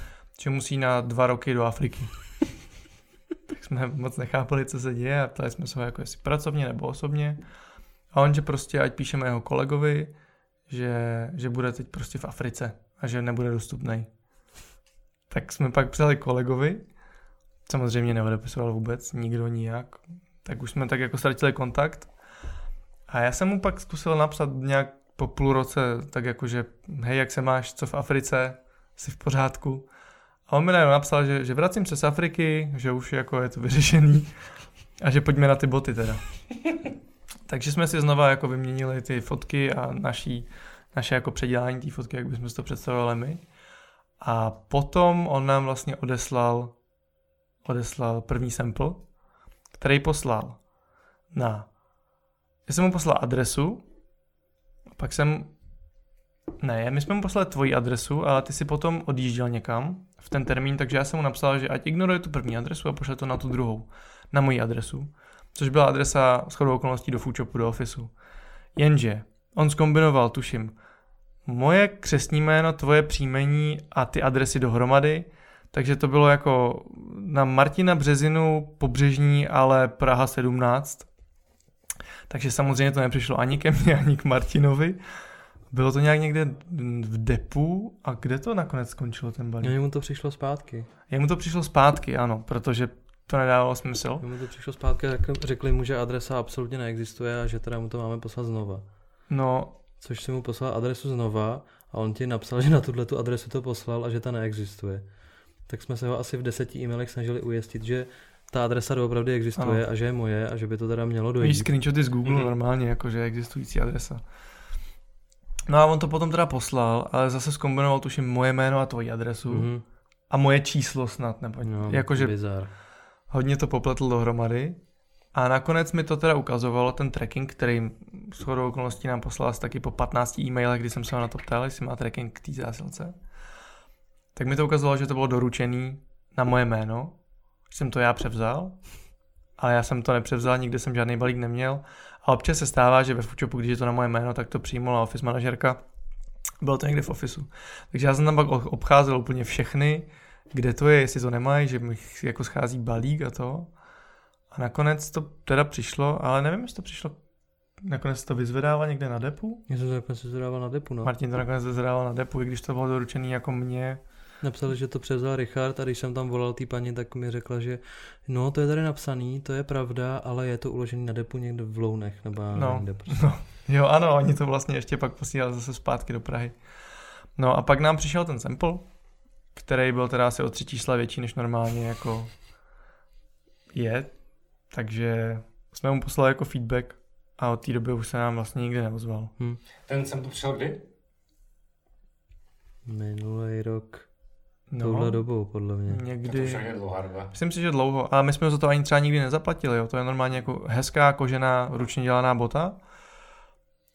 že musí na dva roky do Afriky tak jsme moc nechápali, co se děje a ptali jsme se ho jako jestli pracovně nebo osobně. A on, že prostě ať píšeme jeho kolegovi, že, že bude teď prostě v Africe a že nebude dostupný. Tak jsme pak psali kolegovi, samozřejmě neodepisoval vůbec, nikdo nijak, tak už jsme tak jako ztratili kontakt. A já jsem mu pak zkusil napsat nějak po půl roce, tak jako, že hej, jak se máš, co v Africe, jsi v pořádku. A on mi najednou napsal, že, že vracím se z Afriky, že už jako je to vyřešený a že pojďme na ty boty teda. Takže jsme si znova jako vyměnili ty fotky a naší, naše jako předělání té fotky, jak bychom si to představovali my. A potom on nám vlastně odeslal, odeslal první sample, který poslal na... Já jsem mu poslal adresu, pak jsem ne, my jsme mu poslali tvoji adresu, ale ty si potom odjížděl někam v ten termín, takže já jsem mu napsal, že ať ignoruje tu první adresu a pošle to na tu druhou, na moji adresu, což byla adresa s chodou okolností do Foodshopu, do ofisu. Jenže on zkombinoval, tuším, moje křesní jméno, tvoje příjmení a ty adresy dohromady, takže to bylo jako na Martina Březinu pobřežní, ale Praha 17. Takže samozřejmě to nepřišlo ani ke mně, ani k Martinovi. Bylo to nějak někde v depu a kde to nakonec skončilo ten balík? Mně mu to přišlo zpátky. Jemu to přišlo zpátky, ano, protože to nedávalo smysl. Mně mu to přišlo zpátky řekli mu, že adresa absolutně neexistuje a že teda mu to máme poslat znova. No, Což si mu poslal adresu znova a on ti napsal, že na tuhle tu adresu to poslal a že ta neexistuje. Tak jsme se ho asi v deseti e-mailech snažili ujistit, že ta adresa doopravdy existuje Ano. a že je moje a že by to teda mělo víš dojít. screenshoty z Google Mhm. normálně, jakože je existující adresa. No a on to potom teda poslal, ale zase zkombinoval tuším moje jméno a tvoji adresu Mhm. a moje číslo snad, nebo No, jakože bizar. hodně to popletl dohromady. A nakonec mi to teda ukazovalo ten tracking, který s chodou okolností nám poslal asi taky po 15 e-mailech, kdy jsem se ho na to ptal, jestli má tracking k té zásilce. Tak mi to ukazovalo, že to bylo doručený na moje jméno, jsem to já převzal, ale já jsem to nepřevzal, nikde jsem žádný balík neměl. A občas se stává, že ve Foodshopu, když je to na moje jméno, tak to přijmula office manažerka, Bylo to někde v ofisu. Takže já jsem tam pak obcházel úplně všechny, kde to je, jestli to nemají, že mi jako schází balík a to. A nakonec to teda přišlo, ale nevím, jestli to přišlo Nakonec to vyzvedával někde na depu? Já jsem to nakonec vyzvedával na depu, no. Martin to nakonec vyzvedával na depu, i když to bylo doručený jako mě. Napsali, že to převzal Richard a když jsem tam volal té paní, tak mi řekla, že no to je tady napsaný, to je pravda, ale je to uložený na depu někde v Lounech nebo no, někde. Prostě. No, jo ano, oni to vlastně ještě pak posílali zase zpátky do Prahy. No a pak nám přišel ten sample, který byl teda asi o tři čísla větší než normálně jako je, takže jsme mu poslali jako feedback a od té doby už se nám vlastně nikdy neozval. Hm. Ten tu přišel kdy? Minulý rok. No, Touhle dobou, podle mě. Někdy. To je dlouhá doba. Myslím si, že dlouho, ale my jsme za to ani třeba nikdy nezaplatili, jo. To je normálně jako hezká kožená ručně dělaná bota.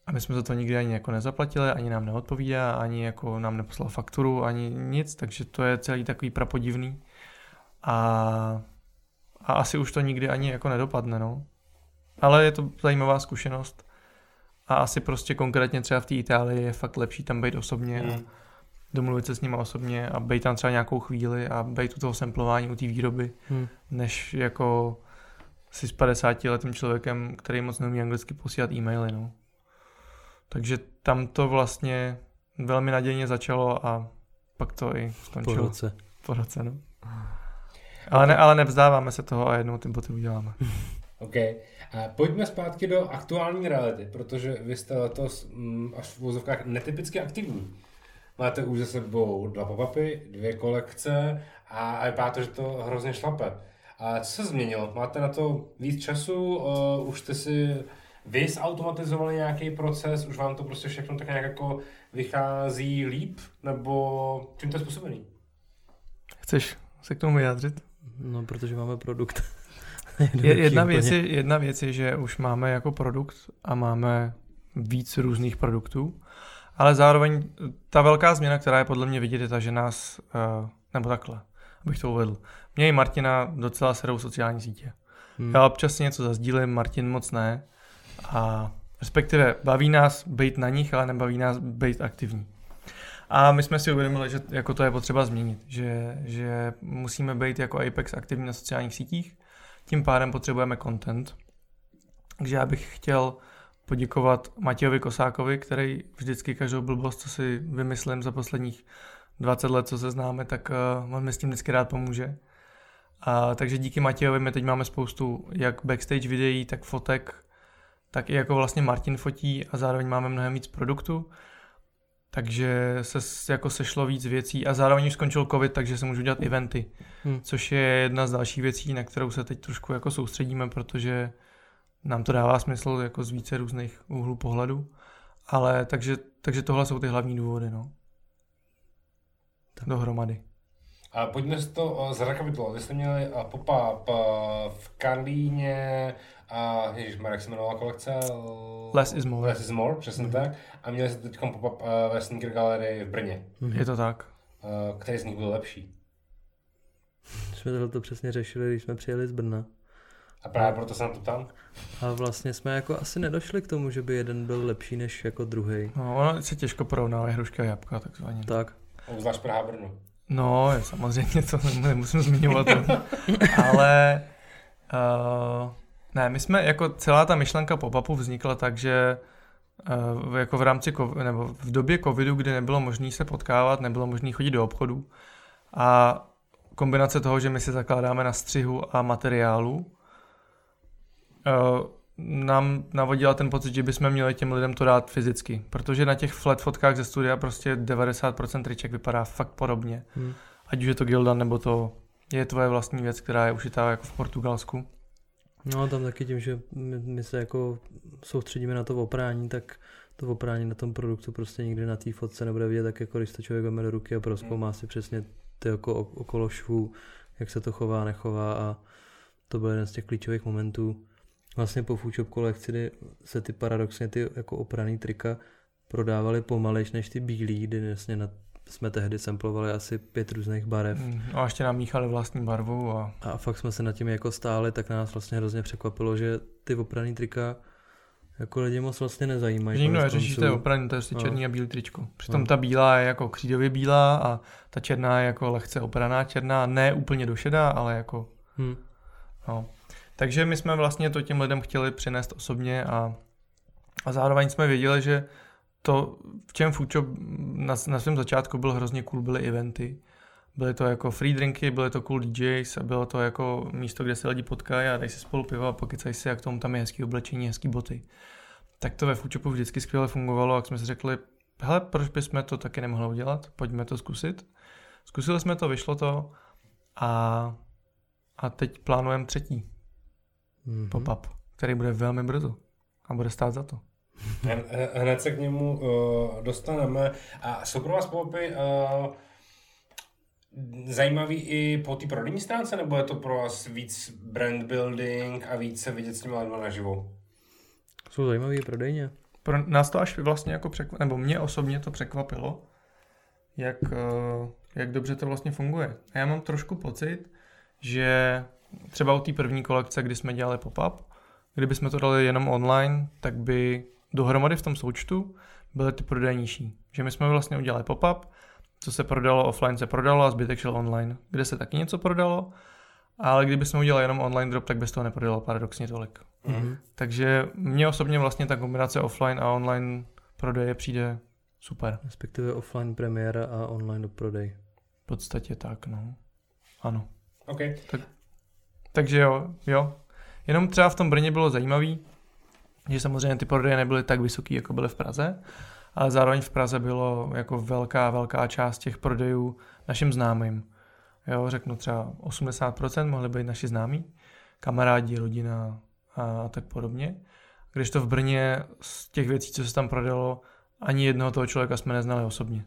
A my jsme za to nikdy ani jako nezaplatili, ani nám neodpovídá, ani jako nám neposlal fakturu, ani nic, takže to je celý takový prapodivný. A, a asi už to nikdy ani jako nedopadne, no. Ale je to zajímavá zkušenost. A asi prostě konkrétně třeba v té Itálii je fakt lepší tam být osobně hmm. a domluvit se s nimi osobně a být tam třeba nějakou chvíli a být u toho samplování, u té výroby, hmm. než jako si s 50 letým člověkem, který moc neumí anglicky posílat e-maily. No. Takže tam to vlastně velmi nadějně začalo a pak to i skončilo. Po roce. Po roce, no. Ale, ne, ale nevzdáváme se toho a jednou ty boty uděláme. OK. A pojďme zpátky do aktuální reality, protože vy jste letos mm, až v vozovkách netypicky aktivní. Máte už za sebou dva pop-upy, dvě kolekce a vypadá to, že to hrozně šlape. A co se změnilo? Máte na to víc času? Uh, už jste si vy zautomatizovali nějaký proces? Už vám to prostě všechno tak nějak jako vychází líp? Nebo čím to je způsobený? Chceš se k tomu vyjádřit? No, protože máme produkt. jedna, věc je, jedna věc je, že už máme jako produkt a máme víc různých produktů, ale zároveň ta velká změna, která je podle mě vidět, je ta, že nás, uh, nebo takhle, abych to uvedl, mě i Martina docela serou sociální sítě. Hmm. Já občas si něco zazdílím, Martin moc ne. A respektive baví nás být na nich, ale nebaví nás být aktivní. A my jsme si uvědomili, že jako to je potřeba změnit, že, že musíme být jako Apex aktivní na sociálních sítích, tím pádem potřebujeme content. Takže já bych chtěl poděkovat Matějovi Kosákovi, který vždycky každou blbost, co si vymyslím za posledních 20 let, co se známe, tak uh, on mi s tím vždycky rád pomůže. A, takže díky Matějovi my teď máme spoustu jak backstage videí, tak fotek, tak i jako vlastně Martin fotí a zároveň máme mnohem víc produktů. Takže se jako sešlo víc věcí a zároveň už skončil covid, takže se můžu dělat eventy, hmm. což je jedna z dalších věcí, na kterou se teď trošku jako soustředíme, protože nám to dává smysl jako z více různých úhlů pohledu. Ale takže, takže tohle jsou ty hlavní důvody, no. Tak. Dohromady. A pojďme si to zrekapitulovat. Vy jste měli pop-up v Karlíně, a ježišmar, jak se jmenovala kolekce? Less is more. Less is more, přesně mm. tak. A měli jste teď pop-up ve Sneaker Gallery v Brně. Mm. Je to tak. Který z nich byl lepší? Jsme to přesně řešili, když jsme přijeli z Brna. A právě proto se na to tam? A vlastně jsme jako asi nedošli k tomu, že by jeden byl lepší než jako druhý. No, ono se těžko porovnává hruška a jabka, takzvaně. Tak. Obzvlášť Praha Brno. No, samozřejmě, to nemusím zmiňovat. ale uh, ne, my jsme, jako celá ta myšlenka pop-upu vznikla tak, že uh, jako v rámci, nebo v době covidu, kdy nebylo možné se potkávat, nebylo možné chodit do obchodu a kombinace toho, že my si zakládáme na střihu a materiálu, nám navodila ten pocit, že bychom měli těm lidem to dát fyzicky, protože na těch flat fotkách ze studia prostě 90% triček vypadá fakt podobně. Hmm. Ať už je to Gildan, nebo to je tvoje vlastní věc, která je ušitá jako v Portugalsku. No tam taky tím, že my, my se jako soustředíme na to oprání, tak to oprání na tom produktu prostě nikdy na té fotce nebude vidět, tak jako když to člověk veme do ruky a proskoumá hmm. si přesně ty jako okolo švů, jak se to chová, nechová a to byl jeden z těch klíčových momentů. Vlastně po Foodshop kolekci, kdy se ty paradoxně ty jako opraný trika prodávaly pomalejš než ty bílý, kdy vlastně na jsme tehdy samplovali asi pět různých barev. Mm, a ještě nám míchali vlastní barvu. A... a fakt jsme se nad tím jako stáli, tak nás vlastně hrozně překvapilo, že ty opraný trika jako lidi moc vlastně nezajímají. Že nikdo konec neřeší, konců. to je opravdu, to je prostě No. černý a bílý tričko. Přitom No. ta bílá je jako křídově bílá a ta černá je jako lehce opraná černá, ne úplně došedá, ale jako Hm. No. Takže my jsme vlastně to těm lidem chtěli přinést osobně a, a zároveň jsme věděli, že to, v čem Foodshop na, na svém začátku byl hrozně cool, byly eventy. Byly to jako free drinky, byly to cool DJs a bylo to jako místo, kde se lidi potkají a dají si spolu pivo a pokycají si, jak tomu tam je hezký oblečení, hezký boty. Tak to ve Foodshopu vždycky skvěle fungovalo, jak jsme si řekli, hele, proč bychom to taky nemohli udělat, pojďme to zkusit. Zkusili jsme to, vyšlo to a, a teď plánujeme třetí Mhm. pop-up, který bude velmi brzo a bude stát za to. Hned- Hned se k němu uh, dostaneme. A jsou pro vás popy uh, zajímavý i po té prodejní stránce, nebo je to pro vás víc brand building a víc se vidět s těmi lidmi naživo? Jsou zajímavý prodejně. Pro nás to až vlastně jako překvapilo, nebo mě osobně to překvapilo, jak, eh, jak dobře to vlastně funguje. A já mám trošku pocit, že třeba u té první kolekce, kdy jsme dělali pop-up, kdyby jsme to dali jenom online, tak by dohromady v tom součtu byly ty prodeje nižší. Že my jsme vlastně udělali pop-up, co se prodalo offline se prodalo a zbytek šel online, kde se taky něco prodalo, ale kdyby jsme udělali jenom online drop, tak by se toho neprodalo paradoxně tolik. Mhm. Takže mně osobně vlastně ta kombinace offline a online prodeje přijde super. Respektive offline premiéra a online do prodej. V podstatě tak, no. Ano. OK. Takže jo, jo. Jenom třeba v tom Brně bylo zajímavý, že samozřejmě ty prodeje nebyly tak vysoký, jako byly v Praze, ale zároveň v Praze bylo jako velká, velká část těch prodejů našim známým. Jo, řeknu třeba 80% mohli být naši známí, kamarádi, rodina a tak podobně. Když to v Brně z těch věcí, co se tam prodalo, ani jednoho toho člověka jsme neznali osobně.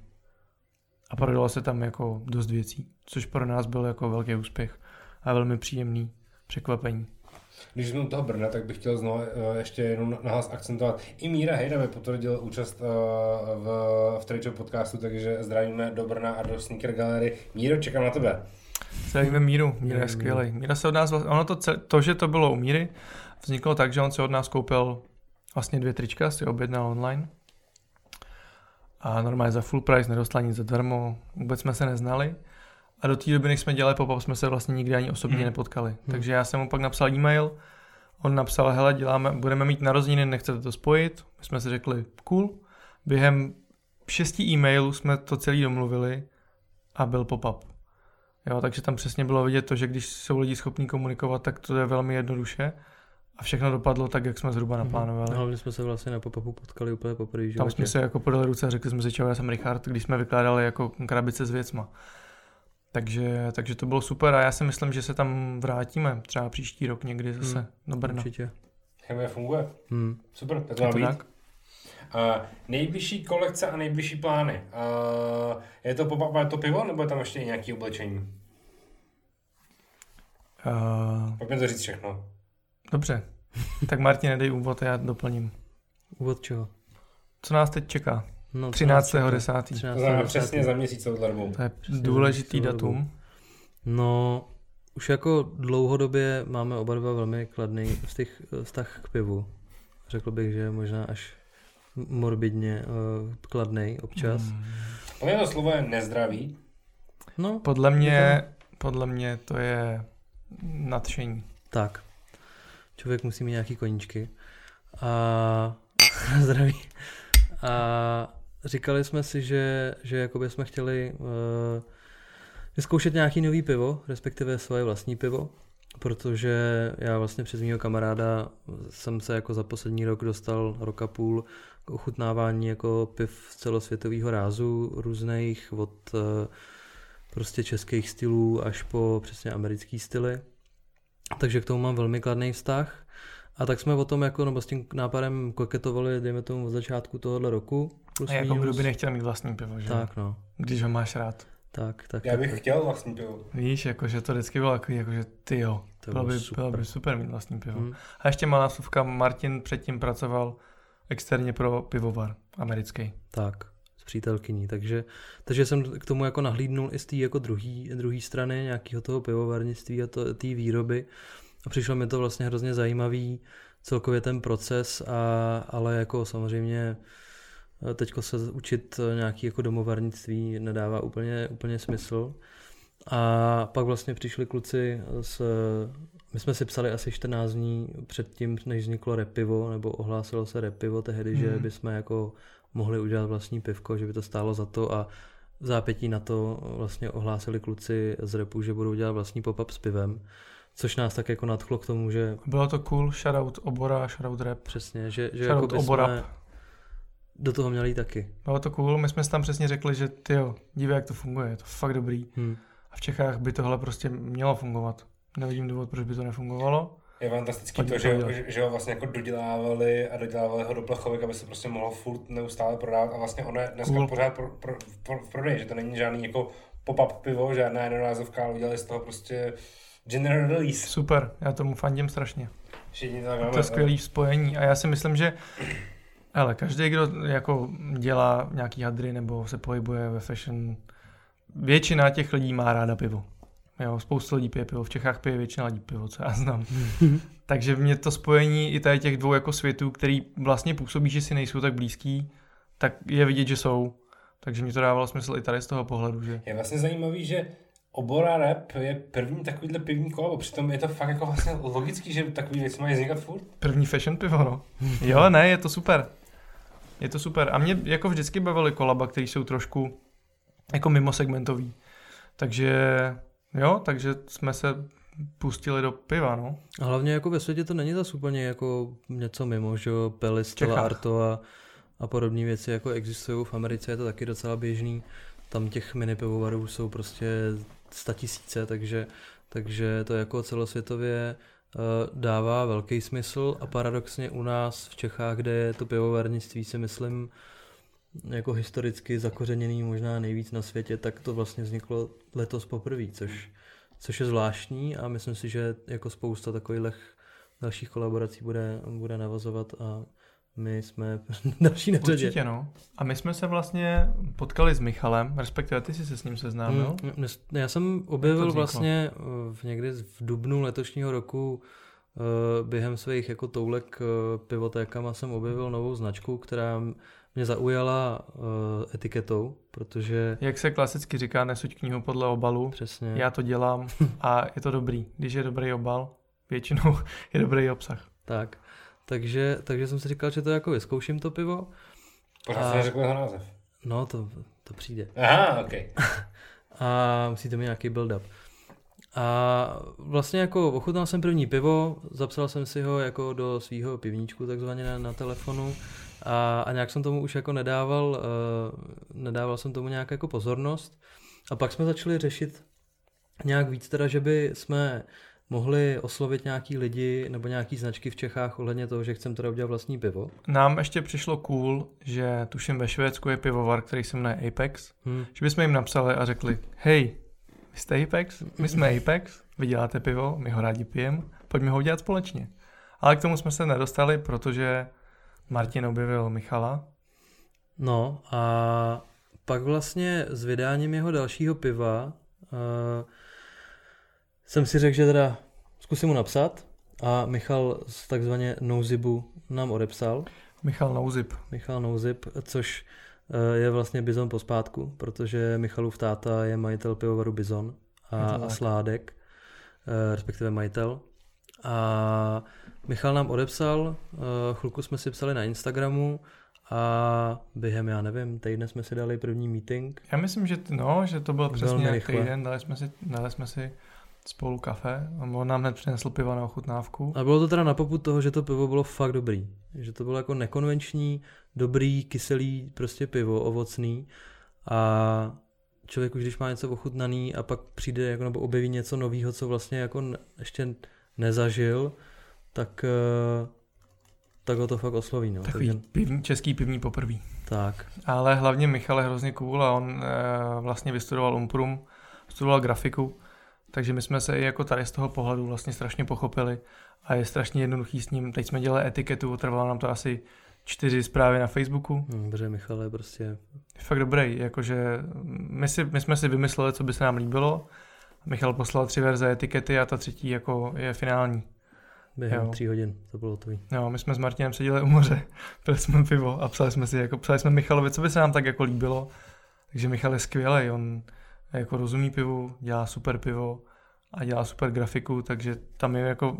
A prodalo se tam jako dost věcí, což pro nás byl jako velký úspěch a velmi příjemný překvapení. Když jsme u toho Brna, tak bych chtěl znovu uh, ještě jenom na hlas akcentovat. I Míra Hejda mi potvrdil účast uh, v, v Trade podcastu, takže zdravíme do Brna a do Sneaker Gallery. Míro, čekám na tebe. Zdravíme Míru, Míra je skvělý. Míra se od nás, ono to, to, že to bylo u Míry, vzniklo tak, že on se od nás koupil vlastně dvě trička, si objednal online. A normálně za full price, nedostal nic zadarmo, vůbec jsme se neznali. A do té doby, než jsme dělali pop jsme se vlastně nikdy ani osobně Hmm. nepotkali. Takže já jsem mu pak napsal e-mail, on napsal, hele, děláme, budeme mít narozeniny, nechcete to spojit? My jsme si řekli, cool. Během šesti e-mailů jsme to celý domluvili a byl pop-up. Jo, takže tam přesně bylo vidět to, že když jsou lidi schopní komunikovat, tak to je velmi jednoduše a všechno dopadlo tak, jak jsme zhruba naplánovali. No, hlavně jsme se vlastně na pop potkali úplně poprvé. Tam jsme se jako podali ruce a řekli jsme si čau, já jsem Richard, když jsme vykládali jako krabice s věcma. Takže, takže to bylo super a já si myslím, že se tam vrátíme třeba příští rok někdy zase Hmm, do Brna. Určitě. Chemie funguje. Hmm. Super, tak to být. tak? Uh, nejbližší kolekce a nejbližší plány. Uh, je to je to pivo, nebo je tam ještě nějaké oblečení? Uh, Pojďme to říct všechno. dobře, tak Martin, nedej úvod a já doplním. Úvod čeho? Co nás teď čeká? No, 13.10. 13. To znamená přesně za měsíc touhle dobou. To je Přesně důležitý datum. No, už jako dlouhodobě máme oba dva velmi kladný vztah, vztah k pivu. Řekl bych, že možná až morbidně uh, kladný občas. Mm. Hmm. Tohle to slovo je nezdravý. No, Podle mě, podle mě to je nadšení. tak. Člověk musí mít nějaký koníčky. A zdraví. A říkali jsme si, že, že jakoby jsme chtěli uh, vyzkoušet nějaký nový pivo, respektive svoje vlastní pivo, protože já vlastně přes mého kamaráda jsem se jako za poslední rok dostal rok a půl k ochutnávání jako piv celosvětového rázu, různých od uh, prostě českých stylů až po přesně americký styly. Takže k tomu mám velmi kladný vztah. A tak jsme o tom jako, nebo s tím nápadem koketovali, dejme tomu od začátku tohohle roku. Plus A jako minus. kdo by nechtěl mít vlastní pivo, že? Tak no, Když ho máš rád. tak, tak. Já bych tak. chtěl vlastní pivo. Víš, jakože to vždycky bylo takový, jakože ty jo, To bylo, bylo by, super. bylo by super mít vlastní pivo. Hm. A ještě malá vsuvka, Martin předtím pracoval externě pro pivovar americký. Tak, s přítelkyní. Takže, takže jsem k tomu jako nahlídnul i z té jako druhý, druhý strany nějakého toho pivovarnictví a to- té výroby. A přišlo mi to vlastně hrozně zajímavý celkově ten proces, a, ale jako samozřejmě teďko se učit nějaký jako domovarnictví nedává úplně, úplně smysl. A pak vlastně přišli kluci s... My jsme si psali asi 14 dní předtím, než vzniklo repivo, nebo ohlásilo se repivo tehdy, mm. že Mhm. bychom jako mohli udělat vlastní pivko, že by to stálo za to a v zápětí na to vlastně ohlásili kluci z repu, že budou dělat vlastní pop-up s pivem, což nás tak jako nadchlo k tomu, že Bylo to cool, shoutout obora, shoutout rap. přesně, že, že Shoutout jako oborap. jsme do toho měli jít taky. Bylo to cool, my jsme si tam přesně řekli, že ty jo, dívej, jak to funguje, je to fakt dobrý. Hm. A v Čechách by tohle prostě mělo fungovat. Nevidím důvod, proč by to nefungovalo. Je fantastický to, že, že, že ho vlastně jako dodělávali a dodělávali ho do plechovek, aby se prostě mohlo furt neustále prodávat a vlastně ono je dneska Cool. pořád pro, pro, pro, v prodeji, že to není žádný jako pop-up pivo, žádná jednorázovka, ale udělali z toho prostě general release. Super, já tomu fandím strašně. Všichni to To je skvělý spojení a já si myslím, že ale každý, kdo jako dělá nějaký hadry nebo se pohybuje ve fashion, většina těch lidí má ráda pivo. Jo, spousta lidí pije pivo, v Čechách pije většina lidí pivo, co já znám. Takže mě to spojení i tady těch dvou jako světů, který vlastně působí, že si nejsou tak blízký, tak je vidět, že jsou. Takže mi to dávalo smysl i tady z toho pohledu, že Je vlastně zajímavý, že Obora Rap je první takovýhle pivní kolabo, přitom je to fakt jako vlastně logický, že takový věci mají vznikat furt. První fashion pivo, no. Jo, ne, je to super. Je to super. A mě jako vždycky bavily kolaba, které jsou trošku jako mimo segmentový. Takže jo, takže jsme se pustili do piva, no. A hlavně jako ve světě to není zase úplně jako něco mimo, že jo, Pelis. Arto a, a podobné věci jako existují. V Americe je to taky docela běžný. Tam těch mini pivovarů jsou prostě statisíce, takže, takže to jako celosvětově dává velký smysl a paradoxně u nás v Čechách, kde je to pivovarnictví si myslím jako historicky zakořeněný možná nejvíc na světě, tak to vlastně vzniklo letos poprvé, což, což je zvláštní a myslím si, že jako spousta takových dalších kolaborací bude, bude navazovat a my jsme další na řadě. Určitě, no. A my jsme se vlastně potkali s Michalem, respektive ty jsi se s ním seznámil. Mm, já jsem objevil vlastně eh, v někdy v dubnu letošního roku eh, během svých jako toulek eh, pivotékama jsem objevil novou značku, která mě zaujala etiketou, protože Jak se klasicky říká, nesuď knihu podle obalu. přesně Já to dělám a je to dobrý. Když je dobrý obal, většinou je dobrý obsah. tak. Takže, takže jsem si říkal, že to jako vyzkouším to pivo. Pořád A- neřekl jeho název. No, to, to přijde. Aha, ok. a musíte mít nějaký build-up. A vlastně jako ochutnal jsem první pivo, zapsal jsem si ho jako do svého pivníčku takzvaně na, na telefonu a, a nějak jsem tomu už jako nedával, uh, nedával jsem tomu nějak jako pozornost. A pak jsme začali řešit nějak víc teda, že by jsme mohli oslovit nějaký lidi nebo nějaký značky v Čechách ohledně toho, že chceme teda udělat vlastní pivo. Nám ještě přišlo cool, že tuším ve Švédsku je pivovar, který se jmenuje Apex, Hm. že bychom jim napsali a řekli, hej, vy jste Apex, my jsme Apex, vy děláte pivo, my ho rádi pijem, pojďme ho udělat společně. Ale k tomu jsme se nedostali, protože Martin objevil Michala. No a pak vlastně s vydáním jeho dalšího piva uh, jsem si řekl, že teda zkusím mu napsat a Michal z takzvaně Nouzibu nám odepsal. Michal Nouzip. Michal Nouzib, což uh, je vlastně Bizon pospátku, protože Michalův táta je majitel pivovaru Bizon a, a. Sládek, uh, respektive majitel. A Michal nám odepsal, uh, chvilku jsme si psali na Instagramu a během, já nevím, týdne jsme si dali první meeting. Já myslím, že, no, že to byl přesně jak týden, dali jsme si, dali jsme si spolu kafe a on nám hned přinesl piva na ochutnávku. A bylo to teda na popud toho, že to pivo bylo fakt dobrý. Že to bylo jako nekonvenční, dobrý, kyselý prostě pivo, ovocný. A člověk už když má něco ochutnaný a pak přijde jako, nebo objeví něco nového, co vlastně jako ještě nezažil, tak, eh, tak ho to fakt osloví. No. Takový Takže, pivní, český pivní poprvý. tak. Ale hlavně Michal je hrozně cool a on e, vlastně vystudoval Umprum, studoval grafiku, takže my jsme se i jako tady z toho pohledu vlastně strašně pochopili a je strašně jednoduchý s ním. Teď jsme dělali etiketu, trvalo nám to asi čtyři zprávy na Facebooku. Hm, Protože Michal je prostě Je fakt dobrý, jakože my, si, my jsme si vymysleli, co by se nám líbilo. Michal poslal tři verze etikety a ta třetí jako je finální. během Jo. tří hodin to bylo hotový. Jo, my jsme s Martinem seděli u moře, pili jsme pivo a psali jsme si, jako psali jsme Michalovi, co by se nám tak jako líbilo. Takže Michal je skvělý, on jako rozumí pivu, dělá super pivo a dělá super grafiku, takže tam je jako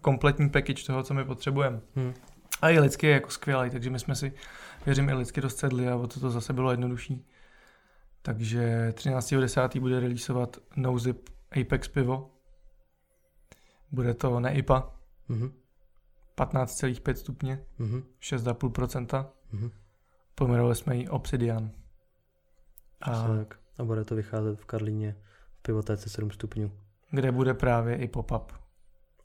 kompletní package toho, co my potřebujeme. Hm. A i lidsky je jako skvělý, takže my jsme si, věřím, i lidsky dost sedli a o to, to zase bylo jednodušší. Takže 13.10. bude releaseovat No Zip Apex pivo. Bude to ne IPA, Mhm. 15,5 stupně, Mhm. 6,5%. Mhm. Pojmenovali jsme ji Obsidian. A Přesně tak. A bude to vycházet v Karlíně v pivotéce 7 stupňů. kde bude právě i pop-up.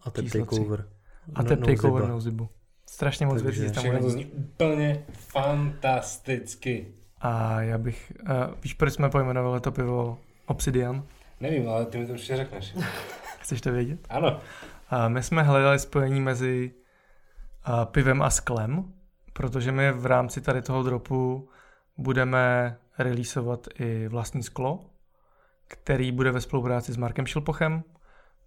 A ten takeover. A No- ten no takeover ziba. no zibu. Strašně moc věcí tam Všechno to bude. zní úplně fantasticky. A já bych, uh, víš, proč jsme pojmenovali to pivo Obsidian? Nevím, ale ty mi to určitě řekneš. Chceš to vědět? Ano. A my jsme hledali spojení mezi a, pivem a sklem, protože my v rámci tady toho dropu budeme releaseovat i vlastní sklo, který bude ve spolupráci s Markem Šilpochem,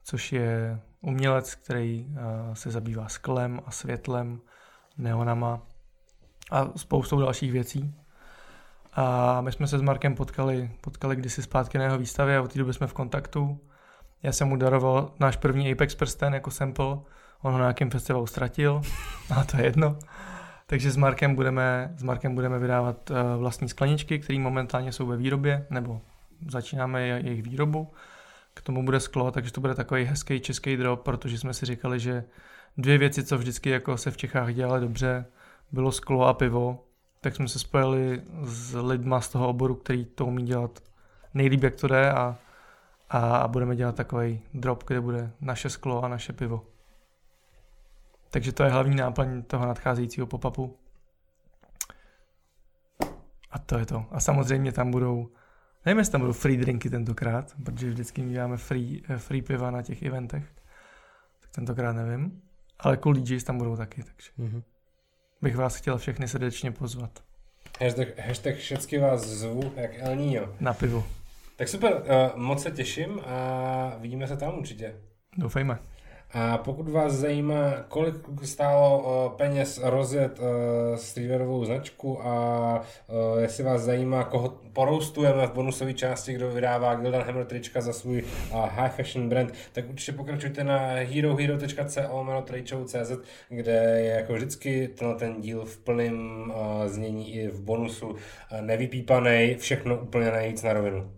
což je umělec, který a, se zabývá sklem a světlem, neonama a spoustou dalších věcí. A my jsme se s Markem potkali, potkali kdysi zpátky na jeho výstavě a od té doby jsme v kontaktu. Já jsem mu daroval náš první Apex prsten jako sample, on ho na nějakém festivalu ztratil, a to je jedno. Takže s Markem budeme, s Markem budeme vydávat uh, vlastní skleničky, které momentálně jsou ve výrobě, nebo začínáme je, jejich výrobu. K tomu bude sklo, takže to bude takový hezký český drop, protože jsme si říkali, že dvě věci, co vždycky jako se v Čechách dělaly dobře, bylo sklo a pivo, tak jsme se spojili s lidma z toho oboru, který to umí dělat nejlíp, jak to jde a, a budeme dělat takový drop, kde bude naše sklo a naše pivo. Takže to je hlavní náplň toho nadcházejícího pop-upu. A to je to. A samozřejmě tam budou, nevím, jestli tam budou free drinky tentokrát, protože vždycky děláme free, eh, free piva na těch eventech. Tak tentokrát nevím. Ale cool DJs tam budou taky, takže Mhm. bych vás chtěl všechny srdečně pozvat Hashtag, hashtag všecky vás zvu, jak El Niño. na pivo. Tak super, uh, moc se těším a vidíme se tam určitě. Doufejme. A pokud vás zajímá, kolik stálo uh, peněz rozjet uh, streetwearovou značku a uh, jestli vás zajímá, koho poroustujeme v bonusové části, kdo vydává Gildan Hammer trička za svůj high fashion brand, tak určitě pokračujte na herohero.co kde je jako vždycky tenhle ten díl v plném znění i v bonusu nevypípaný, všechno úplně nejvíc na rovinu.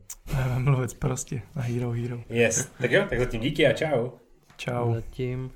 Mluvit prostě na Hero Hero. Yes, tak jo, tak zatím díky a čau. Čau. Zatím